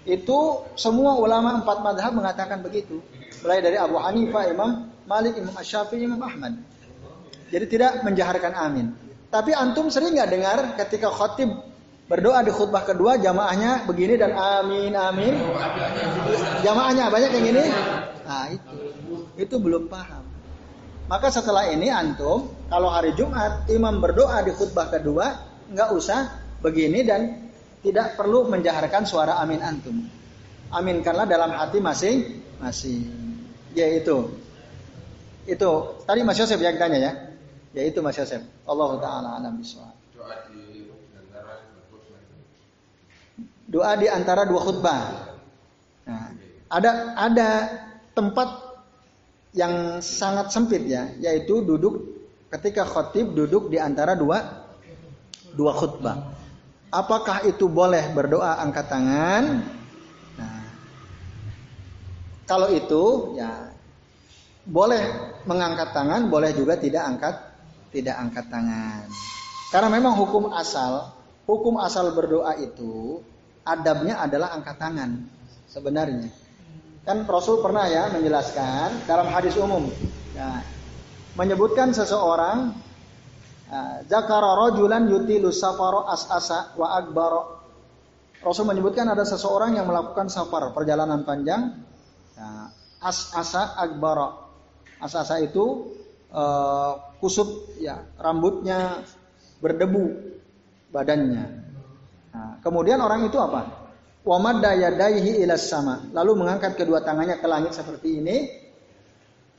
Itu semua ulama empat madhab mengatakan begitu. Mulai dari Abu Hanifah, Imam Malik, Imam Syafi'i, Imam Ahmad. Jadi tidak menjaharkan amin. Tapi antum sering nggak dengar ketika khotib berdoa di khutbah kedua jamaahnya begini dan amin amin. Jamaahnya banyak yang ini. Nah itu itu belum paham. Maka setelah ini antum kalau hari Jumat imam berdoa di khutbah kedua nggak usah begini dan tidak perlu menjaharkan suara amin antum. Aminkanlah dalam hati masing-masing. Ya itu. Itu tadi Mas Yosef yang tanya ya. Ya itu Mas Yosef. Allah taala alam bisawab. Doa di antara dua khutbah. Nah, ada ada tempat yang sangat sempit ya, yaitu duduk ketika khotib duduk di antara dua dua khutbah. Apakah itu boleh berdoa angkat tangan? Nah, kalau itu ya boleh mengangkat tangan, boleh juga tidak angkat tidak angkat tangan. Karena memang hukum asal, hukum asal berdoa itu adabnya adalah angkat tangan sebenarnya. Kan Rasul pernah ya menjelaskan dalam hadis umum ya, menyebutkan seseorang Zakara rojulan yutilu safaro as-asa wa akbaro. Rasul menyebutkan ada seseorang yang melakukan safar perjalanan panjang ya, as-asa akbaro. As-asa itu uh, kusut ya rambutnya berdebu badannya. Nah, kemudian orang itu apa? Wamadda yadaihi ilas sama. Lalu mengangkat kedua tangannya ke langit seperti ini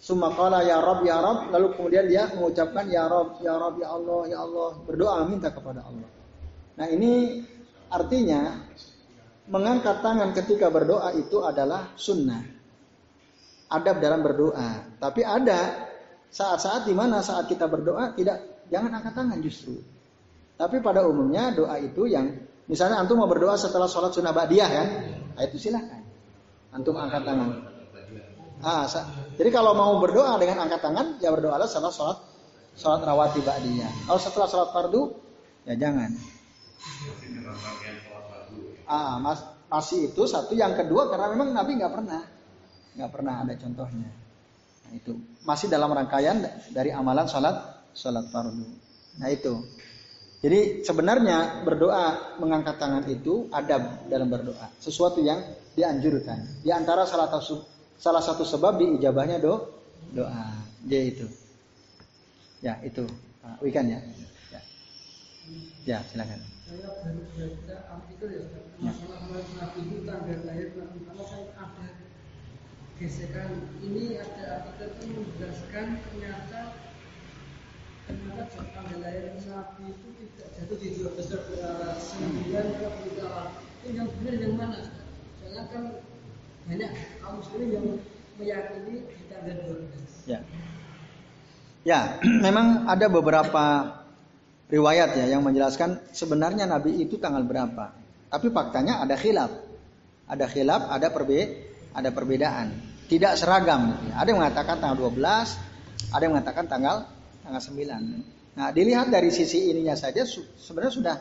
Sumakala ya Rob ya Rob, lalu kemudian dia mengucapkan ya Rob ya Rob ya Allah ya Allah, berdoa minta kepada Allah. Nah ini artinya mengangkat tangan ketika berdoa itu adalah sunnah. Adab dalam berdoa. Tapi ada saat-saat di mana saat kita berdoa tidak jangan angkat tangan justru. Tapi pada umumnya doa itu yang misalnya antum mau berdoa setelah sholat sunnah ba'diyah kan, nah, itu silahkan. Antum angkat tangan. Ah, jadi kalau mau berdoa dengan angkat tangan, ya berdoalah setelah sholat sholat rawati ba'diyah. Kalau setelah sholat fardu, ya jangan. Ah, mas, masih itu satu. Yang kedua karena memang Nabi nggak pernah, nggak pernah ada contohnya. Nah, itu masih dalam rangkaian dari amalan sholat sholat fardu. Nah itu. Jadi sebenarnya berdoa mengangkat tangan itu adab dalam berdoa, sesuatu yang dianjurkan. Di antara salah salah satu sebab diijabahnya do doa. Dia itu. Ya, itu. Uh, Wikan ya. Ya, ya silakan. Saya artikel ya, ya. masalah Nabi itu tanggal lahir Nabi Muhammad kan ada gesekan. Ini ada artikel itu menjelaskan ternyata ternyata tanggal lahir Nabi itu tidak jatuh di dua besar sembilan ke utara. Itu yang benar yang mana? Jangan kan banyak kaum yang meyakini tanggal 12. Ya. Ya, memang ada beberapa riwayat ya yang menjelaskan sebenarnya Nabi itu tanggal berapa. Tapi faktanya ada khilaf. Ada khilaf, ada perbe ada perbedaan. Tidak seragam gitu ya. Ada yang mengatakan tanggal 12, ada yang mengatakan tanggal tanggal 9. Nah, dilihat dari sisi ininya saja sebenarnya sudah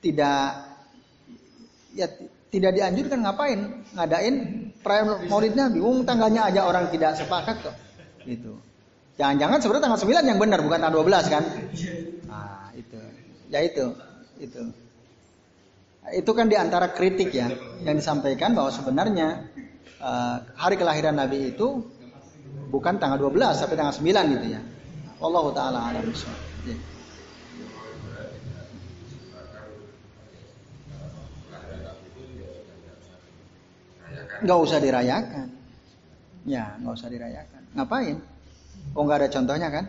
tidak ya tidak dianjurkan ngapain ngadain perayaan Maulid Nabi. Wong tanggalnya aja orang tidak sepakat kok. Gitu. Jangan-jangan sebenarnya tanggal 9 yang benar bukan tanggal 12 kan? Nah, itu. Ya itu. Itu. Itu kan di antara kritik ya yang disampaikan bahwa sebenarnya uh, hari kelahiran Nabi itu bukan tanggal 12 tapi tanggal 9 gitu ya. Allah taala alam nggak usah dirayakan. Ya, nggak usah dirayakan. Ngapain? Oh nggak ada contohnya kan?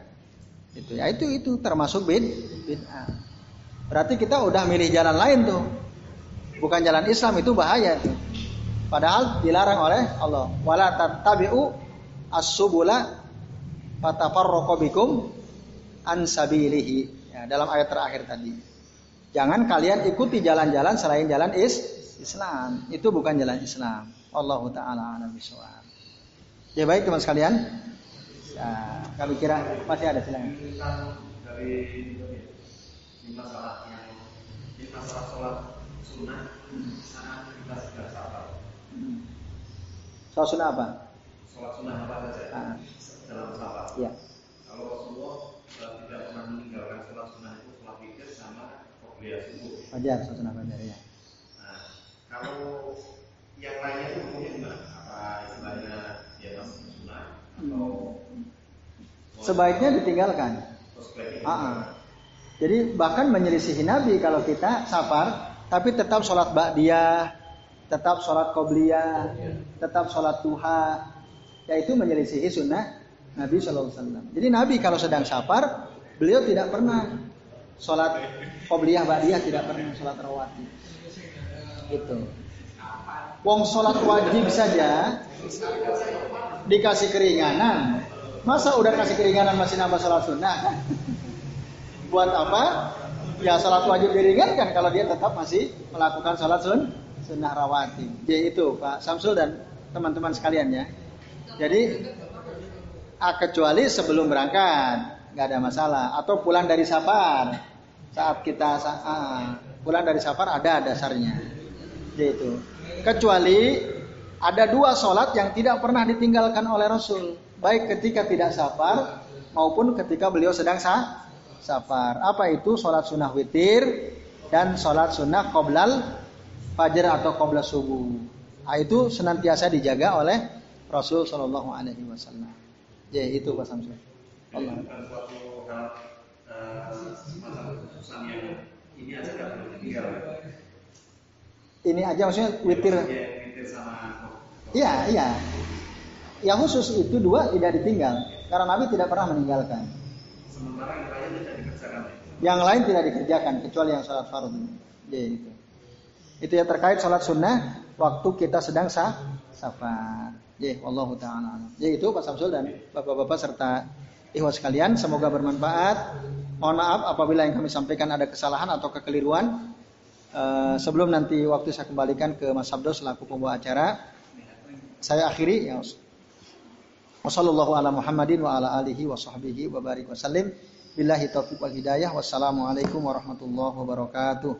Itu ya itu itu termasuk bid bid'ah. Berarti kita udah milih jalan lain tuh. Bukan jalan Islam itu bahaya tuh. Padahal dilarang oleh Allah. Wala tattabi'u as-subula fatafarraqu bikum an. Ya, dalam ayat terakhir tadi. Jangan kalian ikuti jalan-jalan selain jalan is Islam. Itu bukan jalan Islam. Allah taala alam bisawab. Ya baik teman sekalian. Nah, kami kira masih ada silakan. dari ini masalah yang ini masalah sholat sunnah saat kita sabar. Hmm. Soal sunnah apa? Sholat sunnah apa saja Ah. dalam sabar. Ya. Kalau Rasulullah eh, tidak pernah meninggalkan sholat sunnah itu sholat witir sama qobliyah subuh. Fajar, soal sunnah fajar ya. Kalau yang lainnya itu gimana? Apa istilahnya masih sunnah atau Sebaiknya ditinggalkan. Ah, ah. Jadi bahkan menyelisihi Nabi kalau kita safar, tapi tetap sholat ba'diyah, tetap sholat qobliyah, tetap sholat duha, yaitu menyelisihi sunnah Nabi Wasallam. Jadi Nabi kalau sedang safar, beliau tidak pernah sholat qobliyah ba'diyah, tidak pernah sholat rawatib. Itu. Wong sholat wajib saja dikasih keringanan. Masa udah kasih keringanan masih nambah sholat sunnah? Buat apa? Ya sholat wajib diringankan kalau dia tetap masih melakukan sholat sun sunnah rawatib. Jadi itu Pak Samsul dan teman-teman sekalian ya. Jadi ah, kecuali sebelum berangkat nggak ada masalah atau pulang dari safar saat kita ah, pulang dari safar ada dasarnya. Jadi itu. Kecuali ada dua sholat yang tidak pernah ditinggalkan oleh Rasul, baik ketika tidak safar maupun ketika beliau sedang sa safar. Apa itu sholat sunnah witir dan sholat sunnah qoblal fajar atau qoblal subuh. Nah, itu senantiasa dijaga oleh Rasul Shallallahu Alaihi Wasallam. Ya itu Pak Samsul. Eh, ini ditinggal. Ini aja maksudnya witir. Ya, sama Iya iya. Yang khusus itu dua tidak ditinggal karena Nabi tidak pernah meninggalkan. sementara yang lainnya tidak dikerjakan. Yang lain tidak dikerjakan kecuali yang sholat fardu. Ya, itu. Itu ya terkait sholat sunnah waktu kita sedang sah safar. Ya, wallahu taala. alam. Ya itu Pak Samsul dan bapak-bapak serta ikhwas sekalian, semoga bermanfaat. Mohon maaf apabila yang kami sampaikan ada kesalahan atau kekeliruan. Eh, sebelum nanti waktu saya kembalikan ke Mas Sabdo selaku pembawa acara, saya akhiri ya. Wassallallahu. Wassalamualaikum warahmatullahi wabarakatuh.